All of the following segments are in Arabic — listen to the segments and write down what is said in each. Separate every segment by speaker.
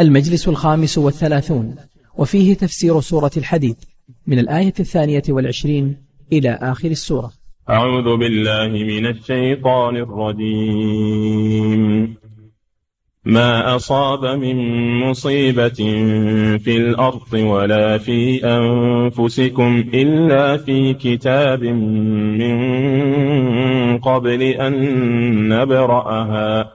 Speaker 1: المجلس الخامس والثلاثون وفيه تفسير سورة الحديد من الآية الثانية والعشرين إلى آخر السورة
Speaker 2: أعوذ بالله من الشيطان الرجيم ما أصاب من مصيبة في الأرض ولا في أنفسكم إلا في كتاب من قبل أن نبرأها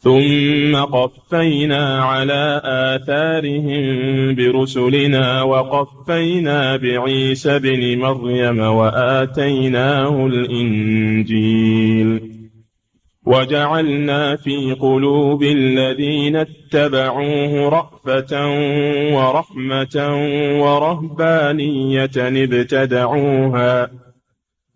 Speaker 2: ثم قفينا على آثارهم برسلنا وقفينا بعيسى بن مريم وآتيناه الإنجيل وجعلنا في قلوب الذين اتبعوه رأفة ورحمة ورهبانية ابتدعوها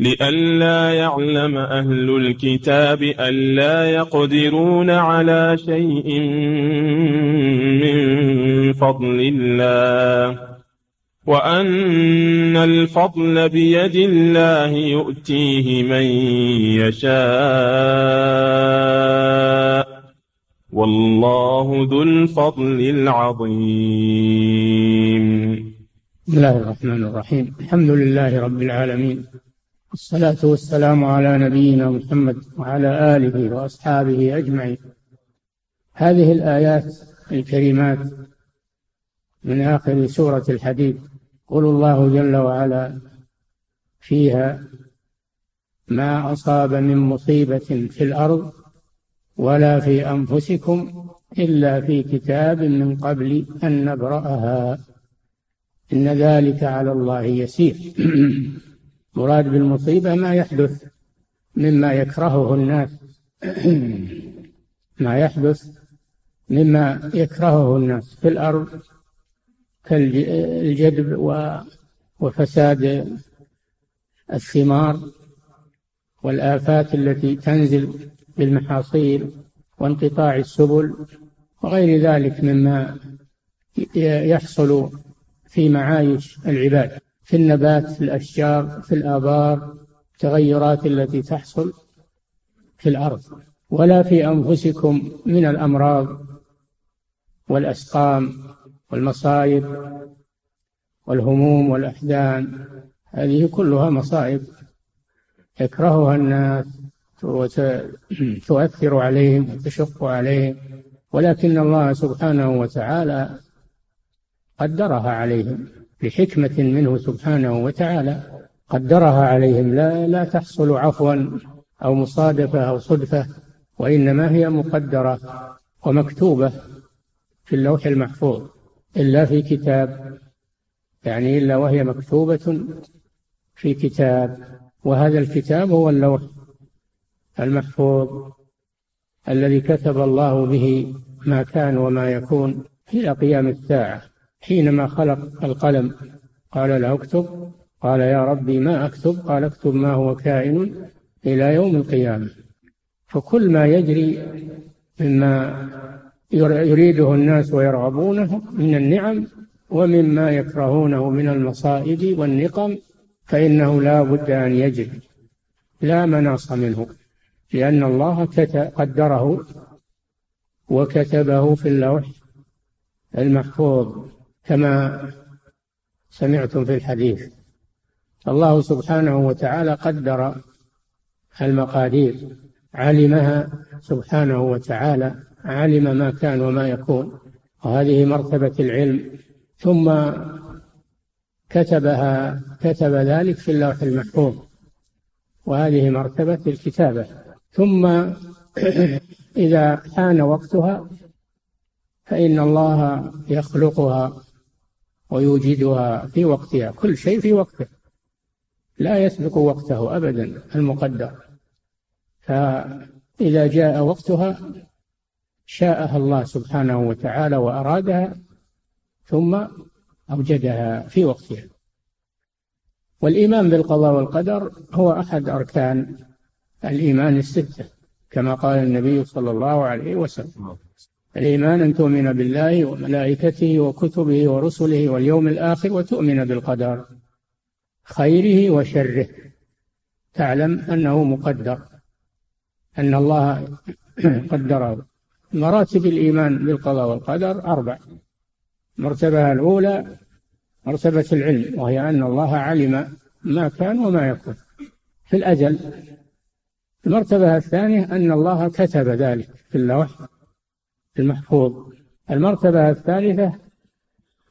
Speaker 2: لئلا يعلم أهل الكتاب ألا يقدرون على شيء من فضل الله وأن الفضل بيد الله يؤتيه من يشاء والله ذو الفضل العظيم
Speaker 1: بسم الله الرحمن الرحيم الحمد لله رب العالمين الصلاة والسلام على نبينا محمد وعلى آله وأصحابه أجمعين هذه الآيات الكريمات من آخر سورة الحديد قل الله جل وعلا فيها ما أصاب من مصيبة في الأرض ولا في أنفسكم إلا في كتاب من قبل أن نبرأها إن ذلك على الله يسير مراد بالمصيبة ما يحدث مما يكرهه الناس ما يحدث مما يكرهه الناس في الأرض كالجدب وفساد الثمار والآفات التي تنزل بالمحاصيل وانقطاع السبل وغير ذلك مما يحصل في معايش العباد في النبات في الأشجار في الآبار التغيرات التي تحصل في الأرض ولا في أنفسكم من الأمراض والأسقام والمصائب والهموم والأحزان هذه كلها مصائب يكرهها الناس وتؤثر عليهم وتشق عليهم ولكن الله سبحانه وتعالى قدرها عليهم بحكمة منه سبحانه وتعالى قدرها عليهم لا لا تحصل عفوا أو مصادفة أو صدفة وإنما هي مقدرة ومكتوبة في اللوح المحفوظ إلا في كتاب يعني إلا وهي مكتوبة في كتاب وهذا الكتاب هو اللوح المحفوظ الذي كتب الله به ما كان وما يكون إلى قيام الساعة حينما خلق القلم قال له اكتب قال يا ربي ما اكتب قال اكتب ما هو كائن الى يوم القيامه فكل ما يجري مما يريده الناس ويرغبونه من النعم ومما يكرهونه من المصائب والنقم فإنه لا بد أن يجري لا مناص منه لأن الله قدره وكتبه في اللوح المحفوظ كما سمعتم في الحديث الله سبحانه وتعالى قدر المقادير علمها سبحانه وتعالى علم ما كان وما يكون وهذه مرتبة العلم ثم كتبها كتب ذلك في اللوح المحفوظ وهذه مرتبة الكتابة ثم إذا حان وقتها فإن الله يخلقها ويوجدها في وقتها كل شيء في وقته لا يسبق وقته أبدا المقدر فإذا جاء وقتها شاءها الله سبحانه وتعالى وأرادها ثم أوجدها في وقتها والإيمان بالقضاء والقدر هو أحد أركان الإيمان الستة كما قال النبي صلى الله عليه وسلم الإيمان أن تؤمن بالله وملائكته وكتبه ورسله واليوم الآخر وتؤمن بالقدر خيره وشره تعلم أنه مقدر أن الله قدره مراتب الإيمان بالقضاء والقدر أربع مرتبة الأولى مرتبة العلم وهي أن الله علم ما كان وما يكون في الأجل المرتبة الثانية أن الله كتب ذلك في اللوح المحفوظ المرتبة الثالثة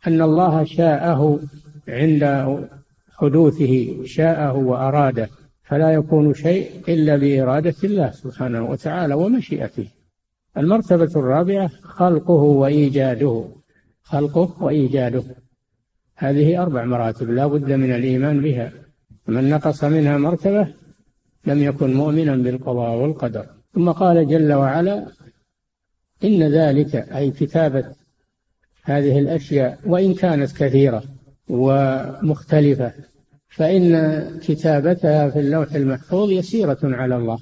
Speaker 1: أن الله شاءه عند حدوثه شاءه وأراده فلا يكون شيء إلا بإرادة الله سبحانه وتعالى ومشيئته المرتبة الرابعة خلقه وإيجاده خلقه وإيجاده هذه أربع مراتب لا بد من الإيمان بها من نقص منها مرتبة لم يكن مؤمنا بالقضاء والقدر ثم قال جل وعلا إن ذلك أي كتابة هذه الأشياء وإن كانت كثيرة ومختلفة فإن كتابتها في اللوح المحفوظ يسيرة على الله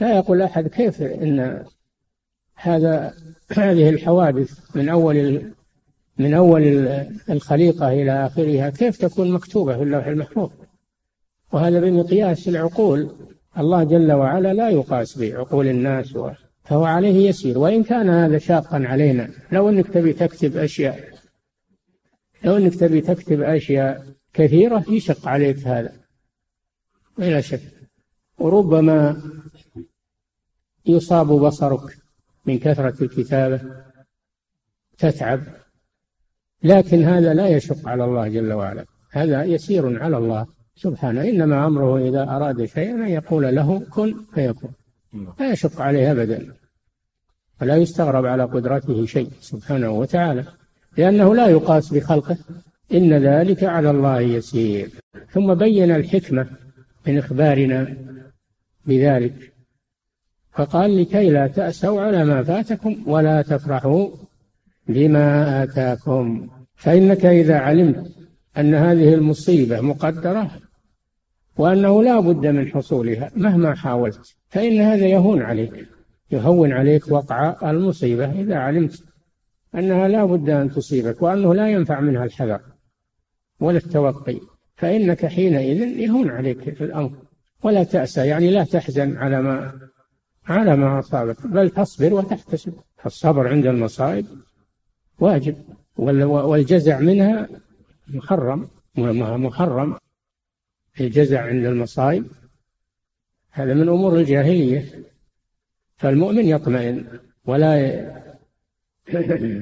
Speaker 1: لا يقول أحد كيف إن هذا هذه الحوادث من أول من أول الخليقة إلى آخرها كيف تكون مكتوبة في اللوح المحفوظ وهذا بمقياس العقول الله جل وعلا لا يقاس بعقول الناس و فهو عليه يسير وإن كان هذا شاقا علينا لو أنك تبي تكتب أشياء لو أنك تبي تكتب أشياء كثيرة يشق عليك هذا بلا شك وربما يصاب بصرك من كثرة الكتابة تتعب لكن هذا لا يشق على الله جل وعلا هذا يسير على الله سبحانه إنما أمره إذا أراد شيئا يقول له كن فيكون لا يشق عليه أبدا ولا يستغرب على قدرته شيء سبحانه وتعالى لأنه لا يقاس بخلقه إن ذلك على الله يسير ثم بين الحكمة من إخبارنا بذلك فقال لكي لا تأسوا على ما فاتكم ولا تفرحوا بما آتاكم فإنك إذا علمت أن هذه المصيبة مقدرة وأنه لا بد من حصولها مهما حاولت فإن هذا يهون عليك يهون عليك وقع المصيبة إذا علمت أنها لا بد أن تصيبك وأنه لا ينفع منها الحذر ولا التوقي فإنك حينئذ يهون عليك في الأمر ولا تأسى يعني لا تحزن على ما على ما أصابك بل تصبر وتحتسب فالصبر عند المصائب واجب والجزع منها محرم محرم الجزع عند المصائب هذا من أمور الجاهلية فالمؤمن يطمئن ولا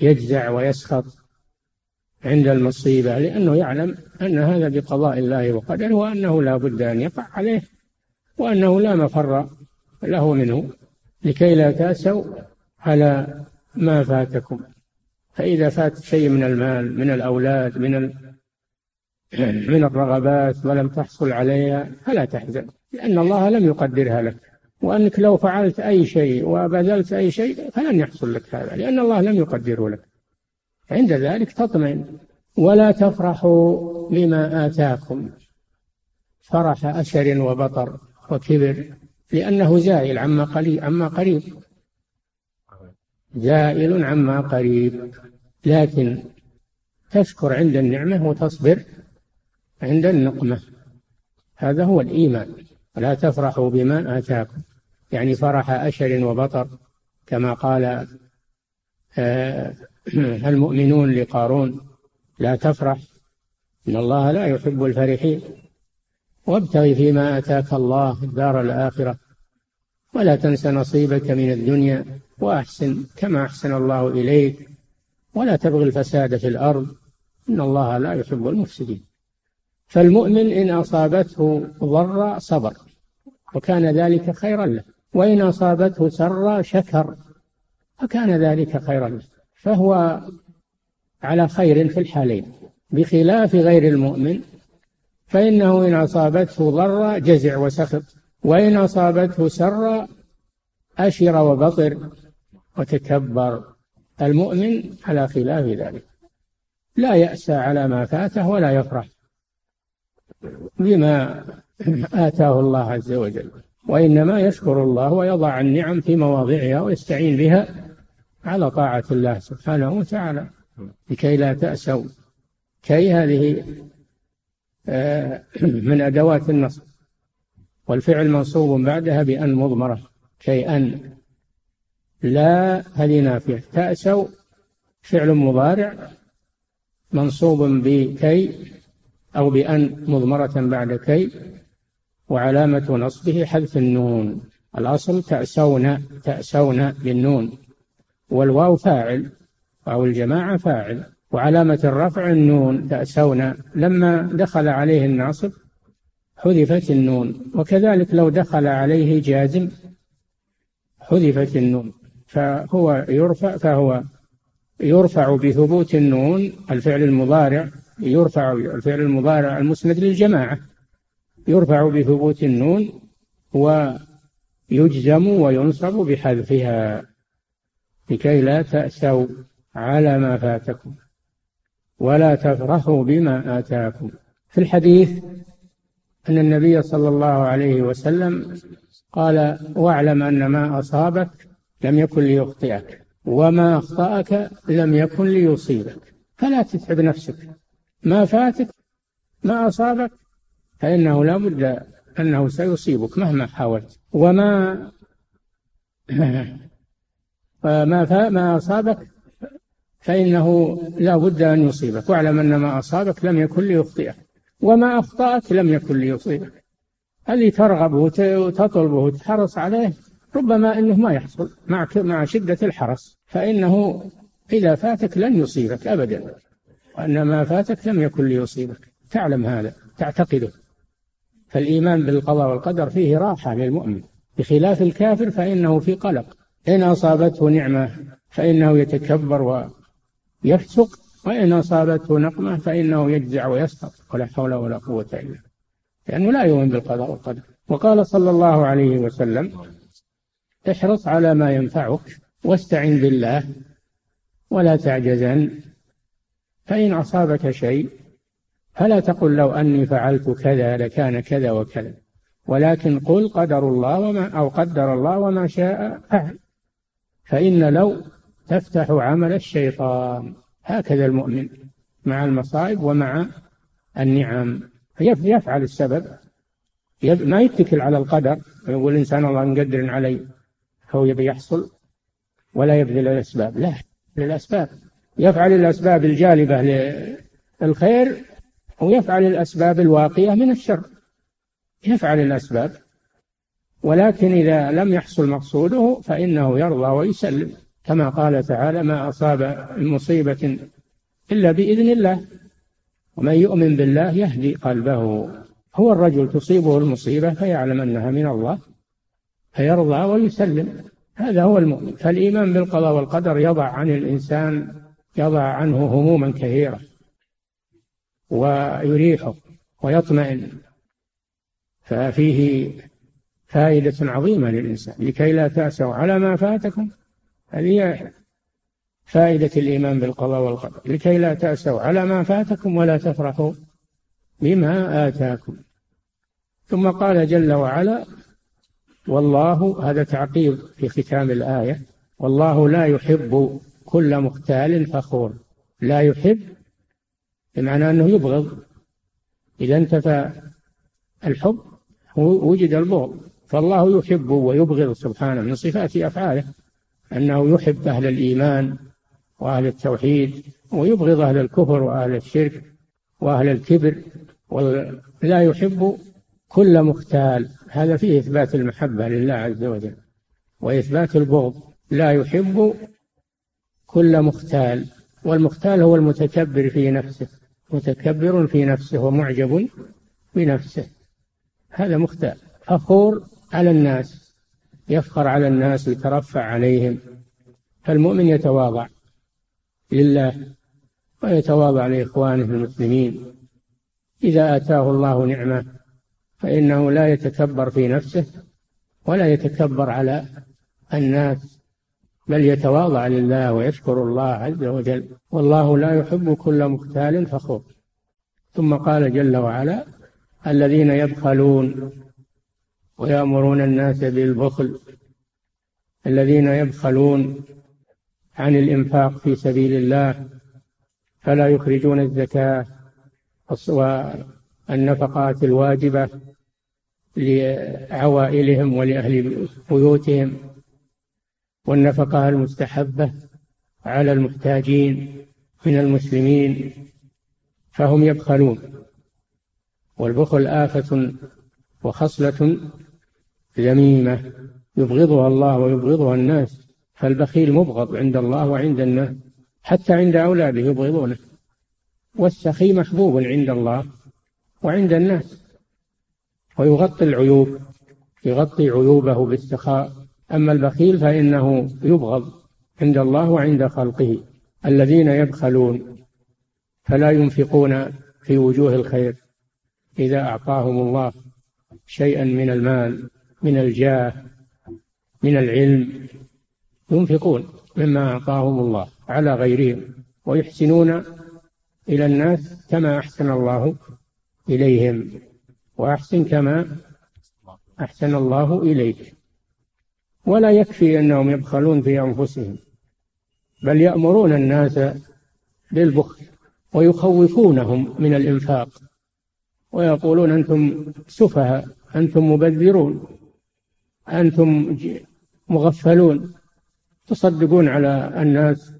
Speaker 1: يجزع ويسخط عند المصيبة لأنه يعلم أن هذا بقضاء الله وقدره وأنه لا بد أن يقع عليه وأنه لا مفر له منه لكي لا تأسوا على ما فاتكم فإذا فات شيء من المال من الأولاد من من الرغبات ولم تحصل عليها فلا تحزن لأن الله لم يقدرها لك وأنك لو فعلت أي شيء وبذلت أي شيء فلن يحصل لك هذا لأن الله لم يقدره لك عند ذلك تطمئن ولا تفرحوا بما آتاكم فرح أسر وبطر وكبر لأنه زائل عما قليل عما قريب زائل عما قريب لكن تشكر عند النعمة وتصبر عند النقمة هذا هو الإيمان ولا تفرحوا بما آتاكم يعني فرح أشر وبطر كما قال آه، المؤمنون لقارون لا تفرح إن الله لا يحب الفرحين وابتغ فيما آتاك الله الدار الآخرة ولا تنس نصيبك من الدنيا وأحسن كما أحسن الله إليك ولا تبغ الفساد في الأرض إن الله لا يحب المفسدين فالمؤمن إن أصابته ضر صبر وكان ذلك خيرا له وإن أصابته سر شكر فكان ذلك خيرا له فهو على خير في الحالين بخلاف غير المؤمن فإنه إن أصابته ضر جزع وسخط وإن أصابته سر أشر وبطر وتكبر المؤمن على خلاف ذلك لا يأسى على ما فاته ولا يفرح بما آتاه الله عز وجل وإنما يشكر الله ويضع النعم في مواضعها ويستعين بها على طاعة الله سبحانه وتعالى لكي لا تأسوا كي هذه آه، من أدوات النصب والفعل منصوب بعدها بأن مضمرة كي أن لا هذه نافية تأسوا فعل مضارع منصوب بكي أو بأن مضمرة بعد كي وعلامة نصبه حذف النون الأصل تأسون تأسون بالنون والواو فاعل أو الجماعة فاعل وعلامة الرفع النون تأسون لما دخل عليه الناصب حذفت النون وكذلك لو دخل عليه جازم حذفت النون فهو يرفع فهو يرفع بثبوت النون الفعل المضارع يرفع الفعل المضارع المسند للجماعة يرفع بثبوت النون ويجزم وينصب بحذفها لكي لا تأسوا على ما فاتكم ولا تفرحوا بما آتاكم في الحديث أن النبي صلى الله عليه وسلم قال واعلم أن ما أصابك لم يكن ليخطئك وما أخطأك لم يكن ليصيبك فلا تتعب نفسك ما فاتك ما أصابك فإنه لا بد أنه سيصيبك مهما حاولت وما ما ما أصابك فإنه لا بد أن يصيبك واعلم أن ما أصابك لم يكن ليخطئك وما أخطأك لم يكن ليصيبك اللي ترغبه وتطلبه وتحرص عليه ربما أنه ما يحصل مع مع شدة الحرص فإنه إذا فاتك لن يصيبك أبدا وأن ما فاتك لم يكن ليصيبك تعلم هذا تعتقده فالإيمان بالقضاء والقدر فيه راحة للمؤمن بخلاف الكافر فإنه في قلق إن أصابته نعمة فإنه يتكبر ويفسق وإن أصابته نقمة فإنه يجزع ويسخط ولا حول ولا قوة إلا بالله لأنه لا يؤمن بالقضاء والقدر وقال صلى الله عليه وسلم احرص على ما ينفعك واستعن بالله ولا تعجزن فإن أصابك شيء فلا تقل لو أني فعلت كذا لكان كذا وكذا ولكن قل قدر الله وما أو قدر الله وما شاء فعل فإن لو تفتح عمل الشيطان هكذا المؤمن مع المصائب ومع النعم يفعل السبب ما يتكل على القدر يقول الإنسان الله مقدر علي هو يبي يحصل ولا يبذل الأسباب لا الأسباب يفعل الأسباب الجالبة للخير ويفعل الأسباب الواقية من الشر يفعل الأسباب ولكن إذا لم يحصل مقصوده فإنه يرضى ويسلم كما قال تعالى ما أصاب مصيبة إلا بإذن الله ومن يؤمن بالله يهدي قلبه هو الرجل تصيبه المصيبة فيعلم أنها من الله فيرضى ويسلم هذا هو المؤمن فالإيمان بالقضاء والقدر يضع عن الإنسان يضع عنه هموما كثيرة ويريحه ويطمئن ففيه فائدة عظيمة للإنسان لكي لا تأسوا على ما فاتكم هذه فائدة الإيمان بالقضاء والقدر لكي لا تأسوا على ما فاتكم ولا تفرحوا بما آتاكم ثم قال جل وعلا والله هذا تعقيب في ختام الآية والله لا يحب كل مختال فخور لا يحب بمعنى أنه يبغض إذا انتفى الحب وجد البغض فالله يحب ويبغض سبحانه من صفات أفعاله أنه يحب أهل الإيمان وأهل التوحيد ويبغض أهل الكفر وأهل الشرك وأهل الكبر ولا يحب كل مختال هذا فيه إثبات المحبة لله عز وجل وإثبات البغض لا يحب كل مختال والمختال هو المتكبر في نفسه متكبر في نفسه ومعجب بنفسه هذا مختال فخور على الناس يفخر على الناس يترفع عليهم فالمؤمن يتواضع لله ويتواضع لإخوانه المسلمين إذا آتاه الله نعمة فإنه لا يتكبر في نفسه ولا يتكبر على الناس بل يتواضع لله ويشكر الله عز وجل والله لا يحب كل مختال فخور ثم قال جل وعلا الذين يبخلون ويأمرون الناس بالبخل الذين يبخلون عن الإنفاق في سبيل الله فلا يخرجون الزكاة والنفقات الواجبة لعوائلهم ولأهل بيوتهم والنفقة المستحبة على المحتاجين من المسلمين فهم يبخلون والبخل آفة وخصلة ذميمة يبغضها الله ويبغضها الناس فالبخيل مبغض عند الله وعند الناس حتى عند أولاده يبغضونه والسخي محبوب عند الله وعند الناس ويغطي العيوب يغطي عيوبه بالسخاء أما البخيل فإنه يبغض عند الله وعند خلقه الذين يبخلون فلا ينفقون في وجوه الخير إذا أعطاهم الله شيئا من المال من الجاه من العلم ينفقون مما أعطاهم الله على غيرهم ويحسنون إلى الناس كما أحسن الله إليهم وأحسن كما أحسن الله إليك ولا يكفي أنهم يبخلون في أنفسهم بل يأمرون الناس بالبخل ويخوفونهم من الإنفاق ويقولون أنتم سفهاء أنتم مبذرون أنتم مغفلون تصدقون على الناس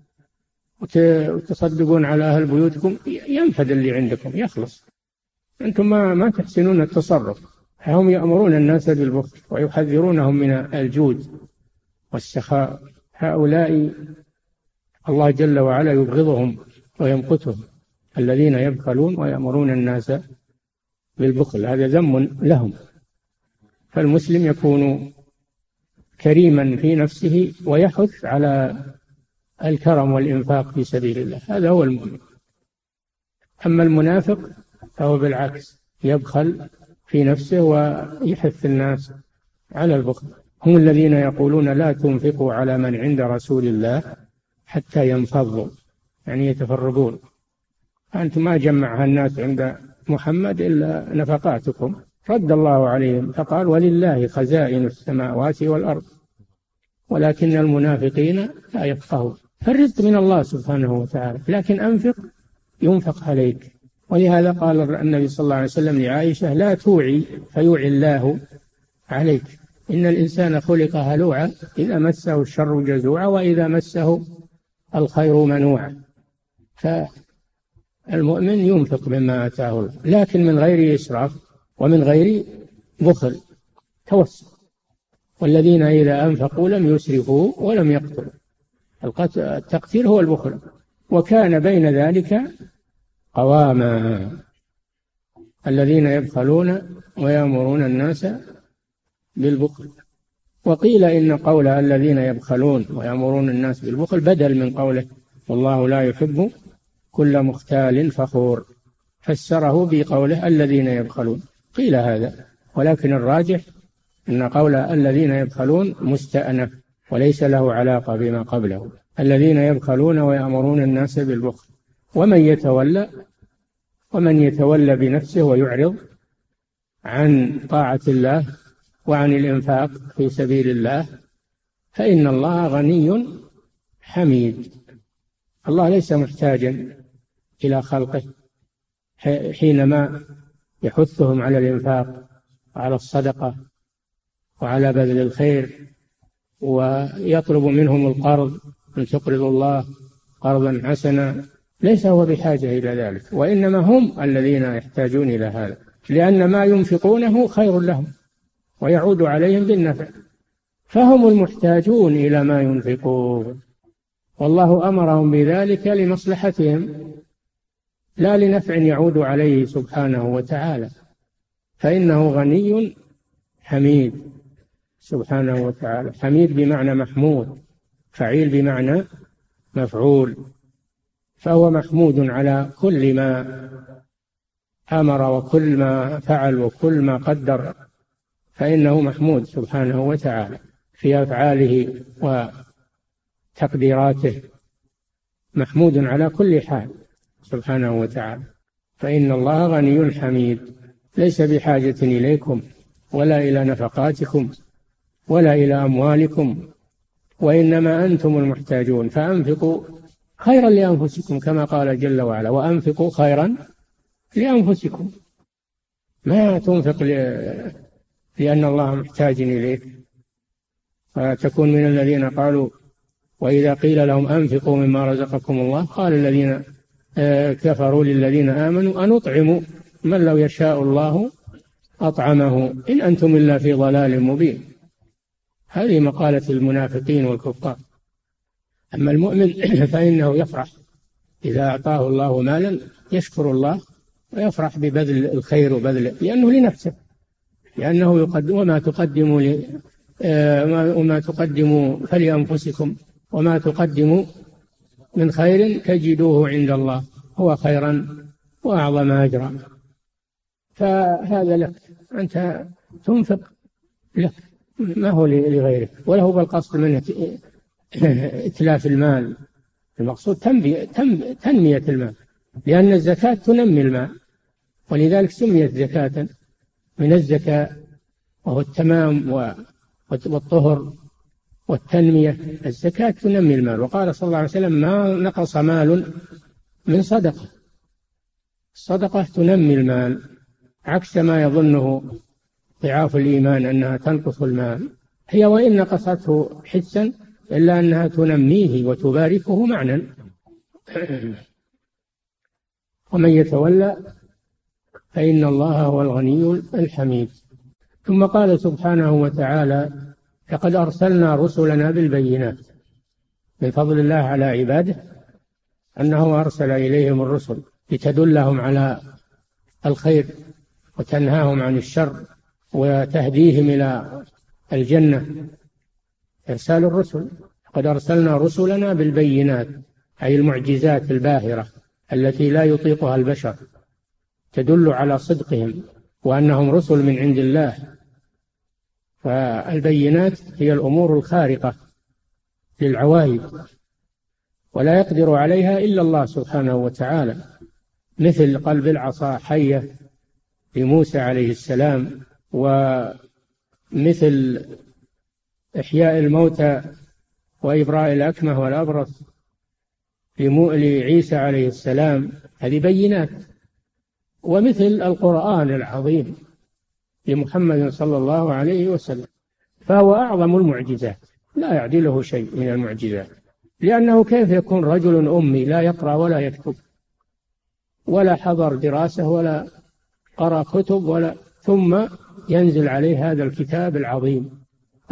Speaker 1: وتصدقون على أهل بيوتكم ينفد اللي عندكم يخلص أنتم ما, ما تحسنون التصرف هم يأمرون الناس بالبخل ويحذرونهم من الجود والسخاء هؤلاء الله جل وعلا يبغضهم ويمقتهم الذين يبخلون ويأمرون الناس بالبخل هذا ذم لهم فالمسلم يكون كريما في نفسه ويحث على الكرم والإنفاق في سبيل الله هذا هو المؤمن أما المنافق فهو بالعكس يبخل في نفسه ويحث الناس على البخل هم الذين يقولون لا تنفقوا على من عند رسول الله حتى ينفضوا يعني يتفرقون أنتم ما جمعها الناس عند محمد إلا نفقاتكم رد الله عليهم فقال ولله خزائن السماوات والأرض ولكن المنافقين لا يفقهون فالرزق من الله سبحانه وتعالى لكن أنفق ينفق عليك ولهذا قال النبي صلى الله عليه وسلم لعائشة لا توعي فيوعي الله عليك إن الإنسان خلق هلوعا إذا مسه الشر جزوعا وإذا مسه الخير منوعا فالمؤمن ينفق مما آتاه الله لكن من غير إسراف ومن غير بخل توسل والذين إذا أنفقوا لم يسرفوا ولم يقتلوا التقتير هو البخل وكان بين ذلك قواما الذين يبخلون ويأمرون الناس بالبخل وقيل إن قول الذين يبخلون ويأمرون الناس بالبخل بدل من قوله والله لا يحب كل مختال فخور فسره بقوله الذين يبخلون قيل هذا ولكن الراجح أن قول الذين يبخلون مستأنف وليس له علاقة بما قبله الذين يبخلون ويأمرون الناس بالبخل ومن يتولى ومن يتولى بنفسه ويعرض عن طاعة الله وعن الإنفاق في سبيل الله فإن الله غني حميد الله ليس محتاجا إلى خلقه حينما يحثهم على الإنفاق وعلى الصدقة وعلى بذل الخير ويطلب منهم القرض أن تقرضوا الله قرضا حسنا ليس هو بحاجة إلى ذلك وإنما هم الذين يحتاجون إلى هذا لأن ما ينفقونه خير لهم ويعود عليهم بالنفع فهم المحتاجون إلى ما ينفقون والله أمرهم بذلك لمصلحتهم لا لنفع يعود عليه سبحانه وتعالى فإنه غني حميد سبحانه وتعالى حميد بمعنى محمود فعيل بمعنى مفعول فهو محمود على كل ما امر وكل ما فعل وكل ما قدر فانه محمود سبحانه وتعالى في افعاله وتقديراته محمود على كل حال سبحانه وتعالى فان الله غني حميد ليس بحاجه اليكم ولا الى نفقاتكم ولا الى اموالكم وانما انتم المحتاجون فانفقوا خيرا لأنفسكم كما قال جل وعلا وأنفقوا خيرا لأنفسكم ما تنفق لأن الله محتاج إليك فتكون من الذين قالوا وإذا قيل لهم أنفقوا مما رزقكم الله قال الذين آه، كفروا للذين آمنوا أن أطعموا من لو يشاء الله أطعمه إن أنتم إلا في ضلال مبين هذه مقالة المنافقين والكفار أما المؤمن فإنه يفرح إذا أعطاه الله مالا يشكر الله ويفرح ببذل الخير وبذل لأنه لنفسه لأنه يقدم وما تقدموا ل... آه، وما تقدموا فلأنفسكم وما تقدموا من خير تجدوه عند الله هو خيرا وأعظم أجرا فهذا لك أنت تنفق لك ما هو لغيرك وله بالقصد منك إتلاف المال المقصود تنمية, تنمية المال لأن الزكاة تنمي المال ولذلك سميت زكاة من الزكاة وهو التمام والطهر والتنمية الزكاة تنمي المال وقال صلى الله عليه وسلم ما نقص مال من صدقة الصدقة تنمي المال عكس ما يظنه ضعاف الإيمان أنها تنقص المال هي وإن نقصته حسا إلا أنها تنميه وتباركه معنى ومن يتولى فإن الله هو الغني الحميد ثم قال سبحانه وتعالى لقد أرسلنا رسلنا بالبينات من فضل الله على عباده أنه أرسل إليهم الرسل لتدلهم على الخير وتنهاهم عن الشر وتهديهم إلى الجنة إرسال الرسل قد أرسلنا رسلنا بالبينات أي المعجزات الباهرة التي لا يطيقها البشر تدل على صدقهم وأنهم رسل من عند الله فالبينات هي الأمور الخارقة للعوائد ولا يقدر عليها إلا الله سبحانه وتعالى مثل قلب العصا حية لموسى عليه السلام ومثل إحياء الموتى وإبراء الأكمة والأبرص لعيسى عليه السلام هذه بينات ومثل القرآن العظيم لمحمد صلى الله عليه وسلم فهو أعظم المعجزات لا يعدله شيء من المعجزات لأنه كيف يكون رجل أمي لا يقرأ ولا يكتب ولا حضر دراسة ولا قرأ كتب ولا ثم ينزل عليه هذا الكتاب العظيم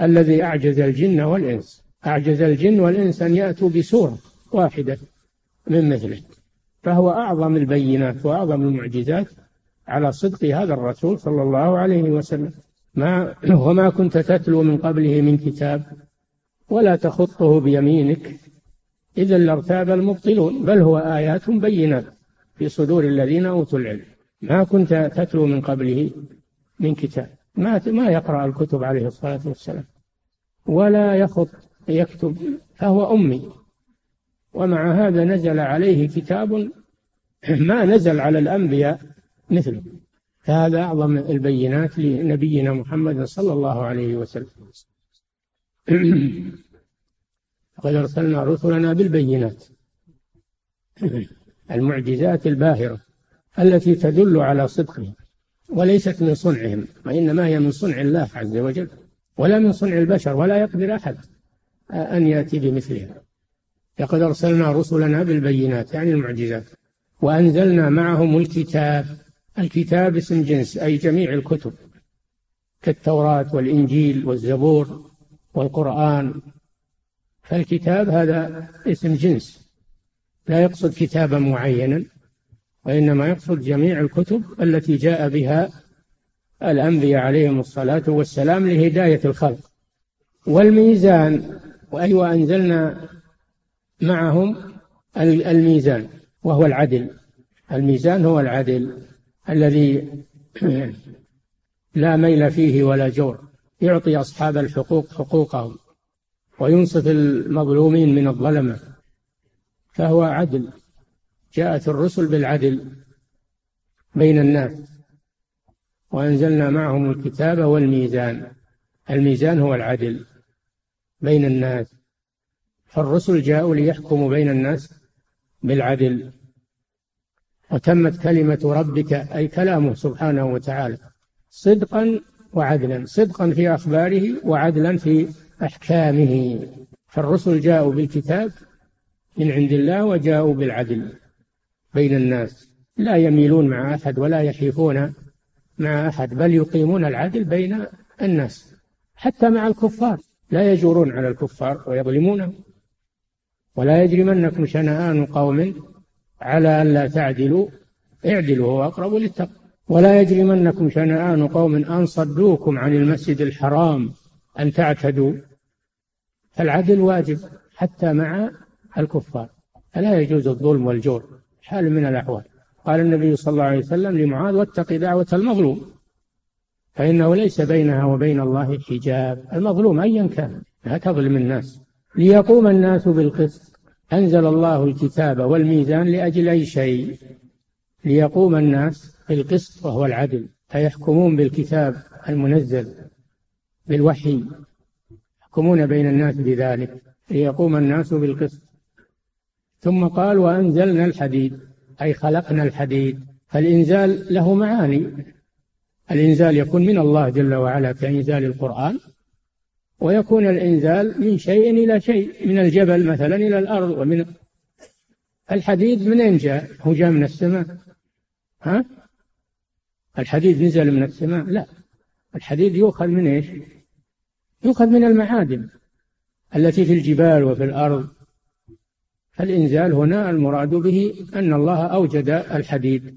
Speaker 1: الذي أعجز الجن والإنس أعجز الجن والإنس أن يأتوا بسورة واحدة من مثله فهو أعظم البينات وأعظم المعجزات على صدق هذا الرسول صلى الله عليه وسلم ما وما كنت تتلو من قبله من كتاب ولا تخطه بيمينك إذا لارتاب المبطلون بل هو آيات بينات في صدور الذين أوتوا العلم ما كنت تتلو من قبله من كتاب ما ما يقرأ الكتب عليه الصلاة والسلام ولا يخط يكتب فهو أمي ومع هذا نزل عليه كتاب ما نزل على الأنبياء مثله فهذا أعظم البينات لنبينا محمد صلى الله عليه وسلم وقد أرسلنا رسلنا بالبينات المعجزات الباهرة التي تدل على صدقهم وليست من صنعهم وإنما هي من صنع الله عز وجل ولا من صنع البشر ولا يقدر أحد أن يأتي بمثلها لقد أرسلنا رسلنا بالبينات يعني المعجزات وأنزلنا معهم الكتاب الكتاب اسم جنس أي جميع الكتب كالتوراة والإنجيل والزبور والقرآن فالكتاب هذا اسم جنس لا يقصد كتابا معينا وإنما يقصد جميع الكتب التي جاء بها الأنبياء عليهم الصلاة والسلام لهداية الخلق والميزان وأيوة أنزلنا معهم الميزان وهو العدل الميزان هو العدل الذي لا ميل فيه ولا جور يعطي أصحاب الحقوق حقوقهم وينصف المظلومين من الظلمة فهو عدل جاءت الرسل بالعدل بين الناس وأنزلنا معهم الكتاب والميزان الميزان هو العدل بين الناس فالرسل جاءوا ليحكموا بين الناس بالعدل وتمت كلمة ربك أي كلامه سبحانه وتعالى صدقا وعدلا صدقا في أخباره وعدلا في أحكامه فالرسل جاءوا بالكتاب من عند الله وجاءوا بالعدل بين الناس لا يميلون مع أحد ولا يحيفون مع أحد بل يقيمون العدل بين الناس حتى مع الكفار لا يجورون على الكفار ويظلمونهم ولا يجرمنكم شنآن قوم على ألا تعدلوا اعدلوا هو أقرب للتقوى ولا يجرمنكم شنآن قوم أن صدوكم عن المسجد الحرام أن تعتدوا فالعدل واجب حتى مع الكفار فلا يجوز الظلم والجور حال من الأحوال قال النبي صلى الله عليه وسلم لمعاذ واتق دعوة المظلوم فإنه ليس بينها وبين الله حجاب المظلوم أيا كان لا تظلم الناس ليقوم الناس بالقسط أنزل الله الكتاب والميزان لأجل أي شيء ليقوم الناس بالقسط وهو العدل فيحكمون بالكتاب المنزل بالوحي يحكمون بين الناس بذلك ليقوم الناس بالقسط ثم قال وأنزلنا الحديد أي خلقنا الحديد فالإنزال له معاني الإنزال يكون من الله جل وعلا كإنزال القرآن ويكون الإنزال من شيء إلى شيء من الجبل مثلا إلى الأرض ومن الحديد منين جاء؟ هو جاء من السماء ها؟ الحديد نزل من السماء لا الحديد يؤخذ من ايش؟ يؤخذ من المعادن التي في الجبال وفي الأرض الإنزال هنا المراد به أن الله أوجد الحديد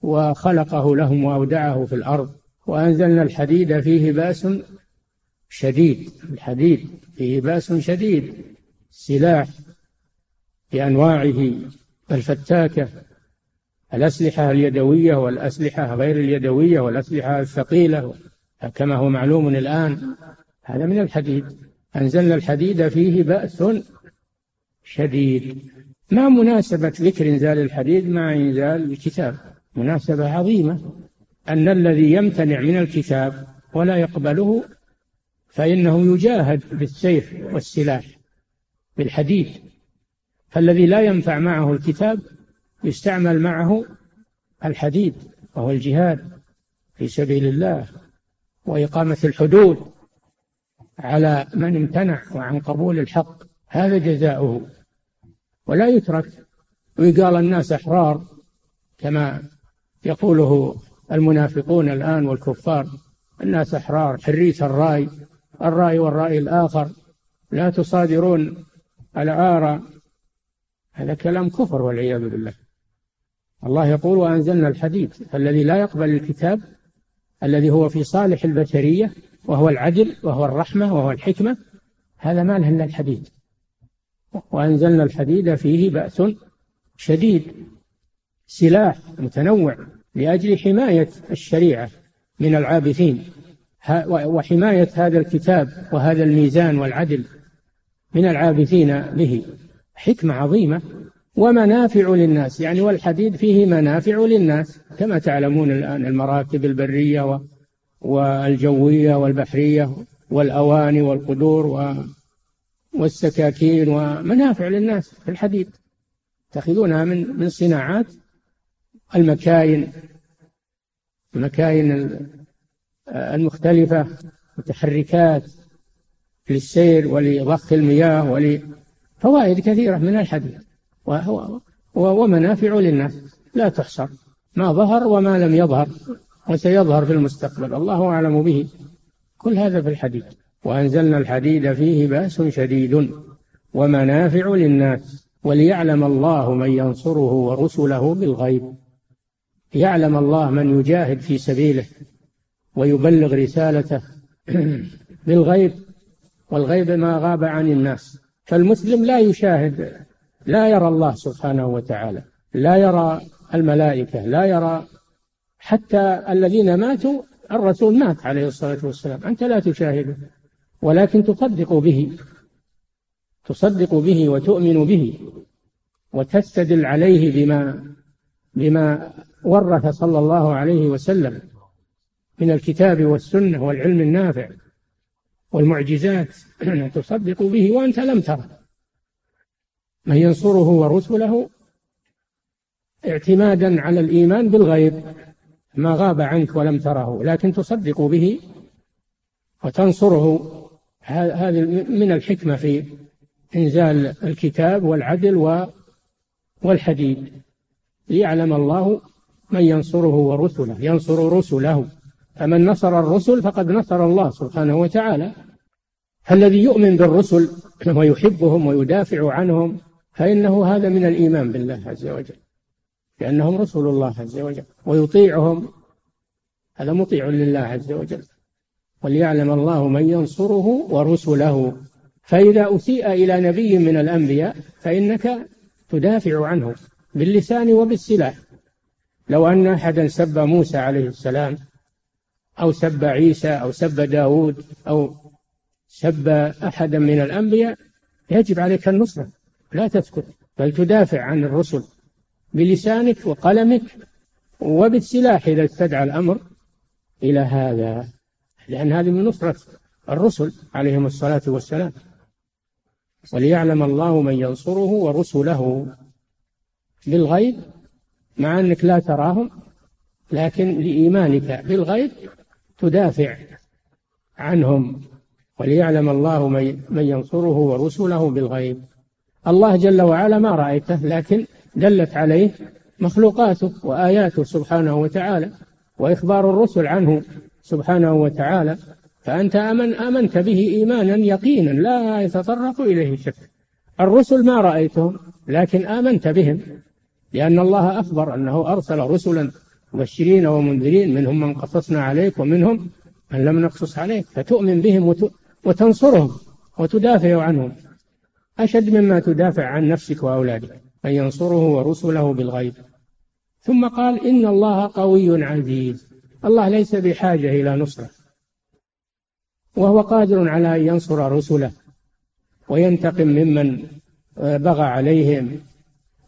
Speaker 1: وخلقه لهم وأودعه في الأرض وأنزلنا الحديد فيه بأس شديد الحديد فيه بأس شديد سلاح بأنواعه الفتاكة الأسلحة اليدوية والأسلحة غير اليدوية والأسلحة الثقيلة كما هو معلوم الآن هذا من الحديد أنزلنا الحديد فيه بأس شديد ما مناسبة ذكر إنزال الحديد مع إنزال الكتاب مناسبة عظيمة أن الذي يمتنع من الكتاب ولا يقبله فإنه يجاهد بالسيف والسلاح بالحديد فالذي لا ينفع معه الكتاب يستعمل معه الحديد وهو الجهاد في سبيل الله وإقامة الحدود على من امتنع وعن قبول الحق هذا جزاؤه ولا يترك ويقال الناس أحرار كما يقوله المنافقون الآن والكفار الناس أحرار حرية الرأي الرأي والرأي الآخر لا تصادرون العار هذا كلام كفر والعياذ بالله الله يقول وأنزلنا الحديد الذي لا يقبل الكتاب الذي هو في صالح البشرية وهو العدل وهو الرحمة وهو الحكمة هذا ما له إلا الحديد وأنزلنا الحديد فيه بأس شديد سلاح متنوع لأجل حماية الشريعة من العابثين وحماية هذا الكتاب وهذا الميزان والعدل من العابثين به حكمة عظيمة ومنافع للناس يعني والحديد فيه منافع للناس كما تعلمون الآن المراكب البرية والجوية والبحرية والأواني والقدور والسكاكين ومنافع للناس في الحديد يتخذونها من من صناعات المكاين المكاين المختلفة متحركات للسير ولضخ المياه ولفوائد كثيرة من الحديد وهو ومنافع للناس لا تحصر ما ظهر وما لم يظهر وسيظهر في المستقبل الله أعلم به كل هذا في الحديد وأنزلنا الحديد فيه بأس شديد ومنافع للناس وليعلم الله من ينصره ورسله بالغيب يعلم الله من يجاهد في سبيله ويبلغ رسالته بالغيب والغيب ما غاب عن الناس فالمسلم لا يشاهد لا يرى الله سبحانه وتعالى لا يرى الملائكة لا يرى حتى الذين ماتوا الرسول مات عليه الصلاة والسلام أنت لا تشاهده ولكن تصدق به تصدق به وتؤمن به وتستدل عليه بما بما ورث صلى الله عليه وسلم من الكتاب والسنه والعلم النافع والمعجزات تصدق به وانت لم تره من ينصره ورسله اعتمادا على الايمان بالغيب ما غاب عنك ولم تره لكن تصدق به وتنصره هذه من الحكمة في إنزال الكتاب والعدل والحديد ليعلم الله من ينصره ورسله ينصر رسله فمن نصر الرسل فقد نصر الله سبحانه وتعالى الذي يؤمن بالرسل ويحبهم ويدافع عنهم فإنه هذا من الإيمان بالله عز وجل لأنهم رسل الله عز وجل ويطيعهم هذا مطيع لله عز وجل وليعلم الله من ينصره ورسله فإذا أسيء إلى نبي من الأنبياء فإنك تدافع عنه باللسان وبالسلاح لو أن أحدا سب موسى عليه السلام أو سب عيسى أو سب داود أو سب أحدا من الأنبياء يجب عليك النصرة لا تسكت بل تدافع عن الرسل بلسانك وقلمك وبالسلاح إذا استدعى الأمر إلى هذا لأن هذه من نصرة الرسل عليهم الصلاة والسلام وليعلم الله من ينصره ورسله بالغيب مع أنك لا تراهم لكن لإيمانك بالغيب تدافع عنهم وليعلم الله من ينصره ورسله بالغيب الله جل وعلا ما رأيته لكن دلت عليه مخلوقاته وآياته سبحانه وتعالى وإخبار الرسل عنه سبحانه وتعالى فأنت أمن آمنت به إيمانا يقينا لا يتطرق إليه شك الرسل ما رأيتهم لكن آمنت بهم لأن الله أخبر أنه أرسل رسلا مبشرين ومنذرين منهم من قصصنا عليك ومنهم من لم نقصص عليك فتؤمن بهم وتنصرهم وتدافع عنهم أشد مما تدافع عن نفسك وأولادك أن ينصره ورسله بالغيب ثم قال إن الله قوي عزيز الله ليس بحاجة إلى نصرة وهو قادر على أن ينصر رسله وينتقم ممن بغى عليهم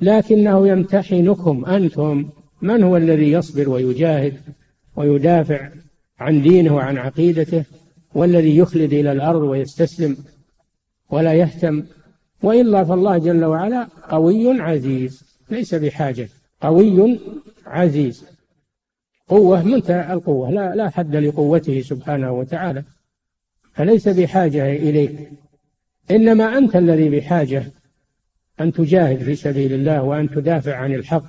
Speaker 1: لكنه يمتحنكم أنتم من هو الذي يصبر ويجاهد ويدافع عن دينه وعن عقيدته والذي يخلد إلى الأرض ويستسلم ولا يهتم وإلا فالله جل وعلا قوي عزيز ليس بحاجة قوي عزيز قوة منتهى القوة لا, لا حد لقوته سبحانه وتعالى فليس بحاجة إليك إنما أنت الذي بحاجة أن تجاهد في سبيل الله وأن تدافع عن الحق